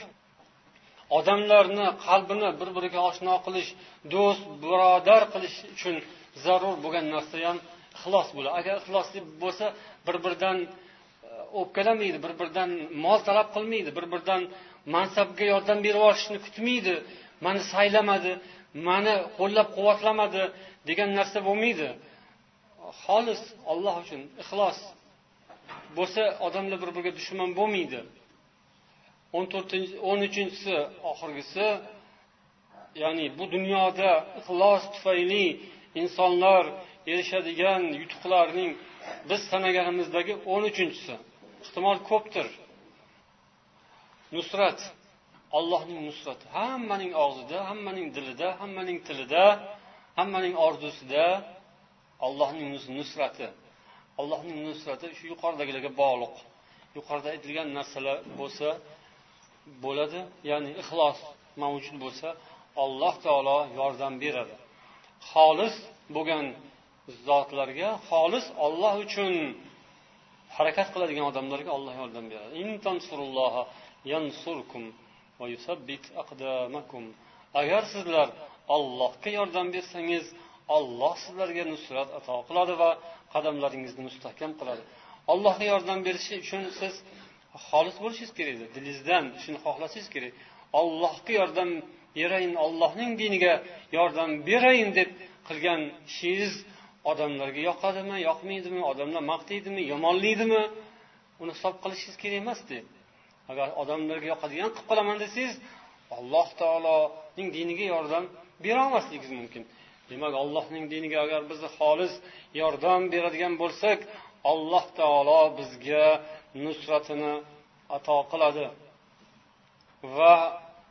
odamlarni qalbini bir biriga oshno qilish do'st birodar qilish uchun zarur bo'lgan narsa ham ixlos bo'ladi. Agar ixlosli bo'lsa bir biridan e, o'pkalamaydi bir biridan mol talab qilmaydi bir biridan mansabga yordam berib yuborishni kutmaydi mani saylamadi mani qo'llab quvvatlamadi degan narsa bo'lmaydi. Xolis olloh uchun ixlos bo'lsa odamlar bir biriga dushman bo'lmaydi. O'n to'rtinchi o'n uchinchisi oxirgisi ya'ni bu dunyoda ixlos tufayli insonlar erishadigan yutuqlarning biz sanaganimizdagi o'n uchinchisi. Ehtimol ko'pdir. Nusrat. Allohning nusrati. Hammaning og'zida hammaning dilida hammaning tilida hammaning orzusida allohning nusrati. Allohning nusrati shu yuqoridagilarga bog'liq. Yuqorida aytilgan narsalar bo'lsa bo'ladi. Ya'ni ixlos mavjud bo'lsa alloh taolo yordam beradi. Xolis bo'lgan zotlarga xolis olloh uchun harakat qiladigan odamlarga olloh yordam beradi. Agar sizlar ollohga yordam bersangiz olloh sizlarga nusrat ato qiladi va qadamlaringizni mustahkam qiladi. Allohga yordam berishi uchun siz xolis bo'lishingiz kerak edi dilingizdan shuni xohlasangiz kerak. Ollohga yordam berayin ollohning diniga yordam berayin deb qilgan ishingiz odamlarga yoqadimi yoqmaydimi odamlar maqtaydimi yomonlaydimi uni hisob qilishingiz kerak emasdi agar odamlarga yoqadigan qilib qolaman desangiz alloh taoloning diniga yordam berolmasligingiz mumkin. Demak allohning diniga agar biz xolis yordam beradigan bo'lsak alloh taolo bizga nusratini ato qiladi. Va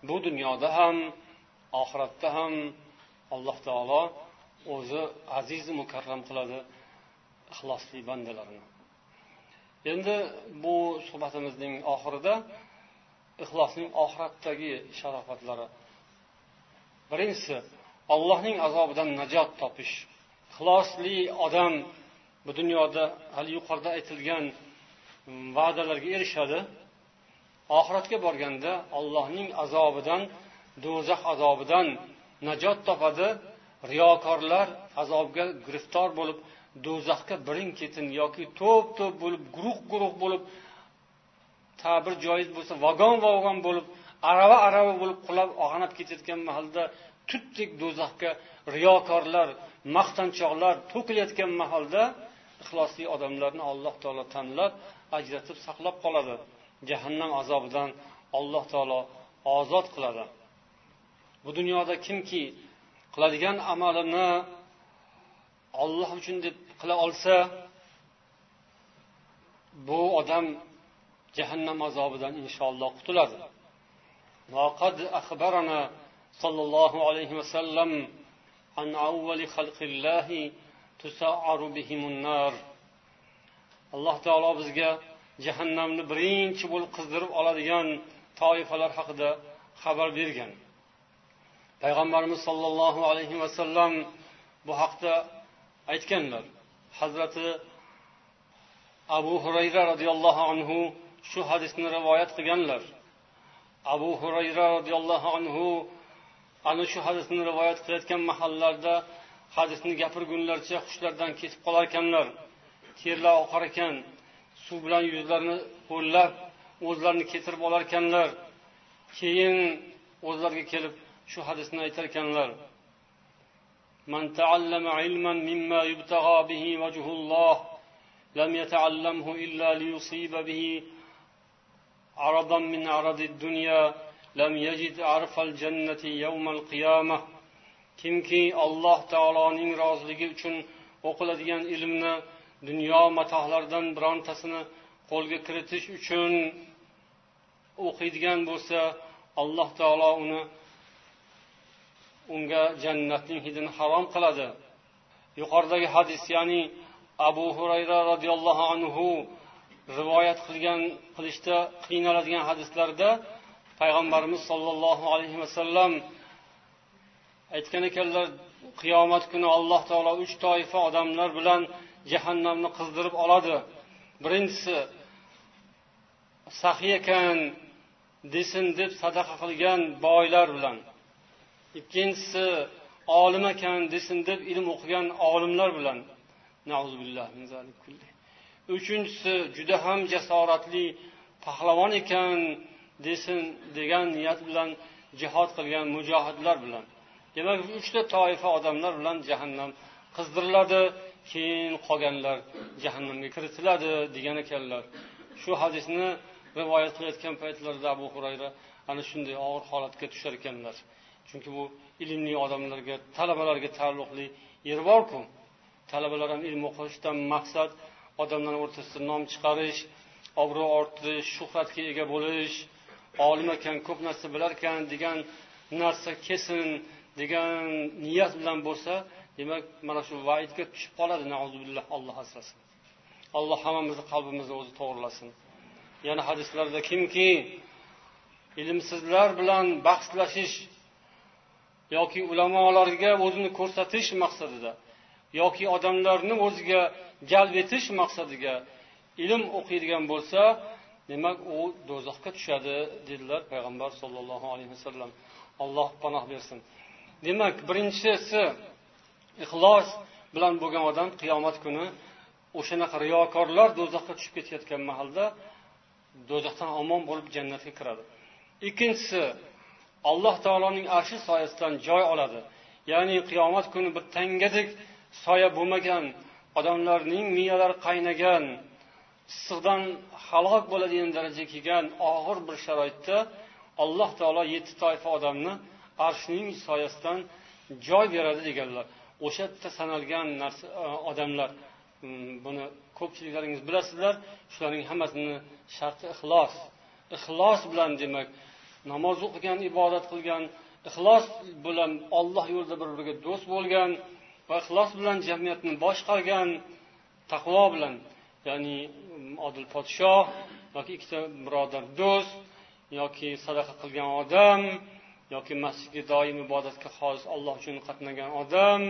bu dunyoda ham oxiratda ham alloh taolo o'zi aziz mukarram qiladi ixlosli bandalarini. Endi bu suhbatimizning oxirida ixlosning oxiratdagi sharofatlari. Birinchisi allohning azobidan najot topish. Ixlosli odam bu dunyoda hali yuqorida aytilgan mm, va'dalarga erishadi. Oxiratga borganda allohning azobidan do'zax azobidan najot topadi. Riyokorlar azobga giriftor bo'lib do'zaxga birin ketin yoki to'p to'p bo'lib guruh guruh bo'lib ta'bir joiz bo'lsa vagon vagon bo'lib arava arava bo'lib qulab ag'anab ketayotgan mahalda tutdek do'zaxga riyokorlar maqtanchoqlar to'kilayotgan mahalda ixlosli odamlarni alloh taolo tanlab ajratib saqlab qoladi jahannam azobidan alloh taolo ozod qiladi bu dunyoda kimki qiladigan amalini olloh uchun deb qila olsa bu odam jahannam azobidan inshaalloh qutuladi وقد أخبرنا صلى الله عليه وسلم عن أول خلق الله تسعر بهم النار alloh taolo bizga jahannamni birinchi bo'lib qizdirib oladigan toifalar haqida xabar bergan. Payg'ambarimiz sollallohu alayhi vasallam bu haqda aytganlar. Hazrati abu hurayra roziyallohu anhu shu hadisni rivoyat qilganlar. Abu hurayra roziyallohu anhu ana shu hadisni rivoyat qilayotgan mahallarda hadisni gapirgunlaricha hushlaridan ketib qolar ekanlar terlar oqar ekan suv bilan yuzlarini ho'llab o'zlarini ketirib olar ekanlar keyin o'zlariga kelib shu hadisni aytar ekanlar من تعلم علما مما يبتغى به وجه الله لم يتعلمه إلا ليصيب به عرضا من عرض الدنيا لم يجد عرف الجنة يوم القيامة kimki alloh taoloning roziligi uchun o'qiladigan ilmni dunyo matohlaridan birontasini qo'lga kiritish uchun o'qiydigan bo'lsa alloh taolo uni unga jannatning hidini harom qiladi. Yuqoridagi hadis ya'ni abu hurayra roziyallohu anhu rivoyat qilgan qilishda qiynaladigan hadislarda payg'ambarimiz sollallohu alayhi vasallam aytgan ekanlar qiyomat kuni alloh taolo uch toifa odamlar bilan jahannamni qizdirib oladi. Birinchisi saxiy ekan desin deb sadaqa qilgan boylar bilan. Ikkinchisi olim ekan desin deb ilm o'qigan olimlar bilan. Uchinchisi juda ham jasoratli pahlavon ekan desin degan niyat bilan jihod qilgan mujohidlar bilan. Demak uchta toifa odamlar bilan jahannam qizdiriladi keyin qolganlar jahannamga kiritiladi degan ekanlar. Shu hadisni rivoyat qilayotgan paytlarida abu hurayra ana shunday og'ir holatga tushar ekanlar. Chunki bu ilmli odamlarga talabalarga taalluqli yer borku. Talabalar ham ilm o'qishdan maqsad odamlar o'rtasida nom chiqarish obro' orttirish shuhratga ega bo'lish olim ekan ko'p narsa bilar ekan degan narsa kelsin degan niyat bilan bo'lsa demak mana shu vaidga tushib qoladi alloh asrasin. Alloh hammamizni qalbimizni o'zi to'g'irlasin. Yana hadislarda kimki ilmsizlar bilan bahslashish yoki ulamolarga o'zini ko'rsatish maqsadida yoki odamlarni o'ziga jalb etish maqsadiga ilm o'qiydigan bo'lsa demak u do'zaxga tushadi dedilar payg'ambar sollallohu alayhi vasallam. Alloh panoh bersin. Demak birinchisi ixlos bilan bo'lgan odam qiyomat kuni o'shanaqa riyokorlar do'zaxga tushib ketayotgan mahalda do'zaxdan omon bo'lib jannatga kiradi. Ikkinchisi alloh taoloning arshi soyasidan joy oladi. Ya'ni qiyomat kuni bir tangadek soya bo'lmagan odamlarning miyalari qaynagan issiqdan halok bo'ladigan darajaga kelgan og'ir bir sharoitda alloh taolo yetti toifa odamni arshning soyasidan joy beradi deganlar. O'sha yerda sanalgan narsa e, odamlar buni ko'pchiliklaringiz bilasizlar shularning hammasini sharti ixlos. Ixlos bilan demak namoz o'qigan ibodat qilgan ixlos bilan olloh yo'lida bir biriga do'st bo'lgan va ixlos bilan jamiyatni boshqargan taqvo bilan ya'ni odil podshoh yoki ikkita birodar do'st yoki sadaqa qilgan odam yoki masjidga doim ibodatga xolis alloh uchun qatnagan odam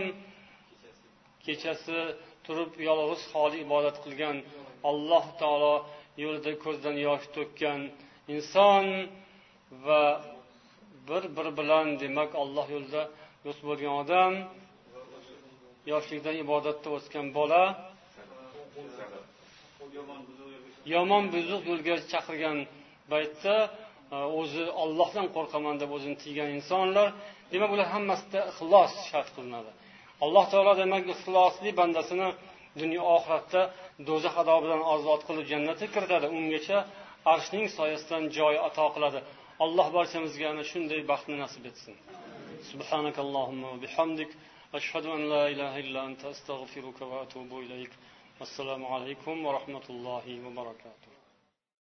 kechasi turib yolg'iz holi ibodat qilgan alloh taolo yo'lida ko'zdan yosh to'kkan inson va bir biri bilan demak alloh yo'lida do'st bo'lgan odam yoshlikdan ibodatda o'sgan bola yomon buzuq yo'lga chaqirgan paytda o'zi ollohdan qo'rqaman deb o'zini tiygan insonlar demak bular hammasida ixlos shart qilinadi alloh taolo demak ixlosli bandasini dunyo oxiratda do'zax azobidan ozod qilib jannatga kiritadi ungacha arshning soyasidan joy ato qiladi alloh barchamizga ana shunday baxtni nasib etsin سبحانك اللهم وبحمدك أشهد أن لا إله إلا أنت أستغفرك وأتوب إليك السلام عليكم ورحمة الله وبركاته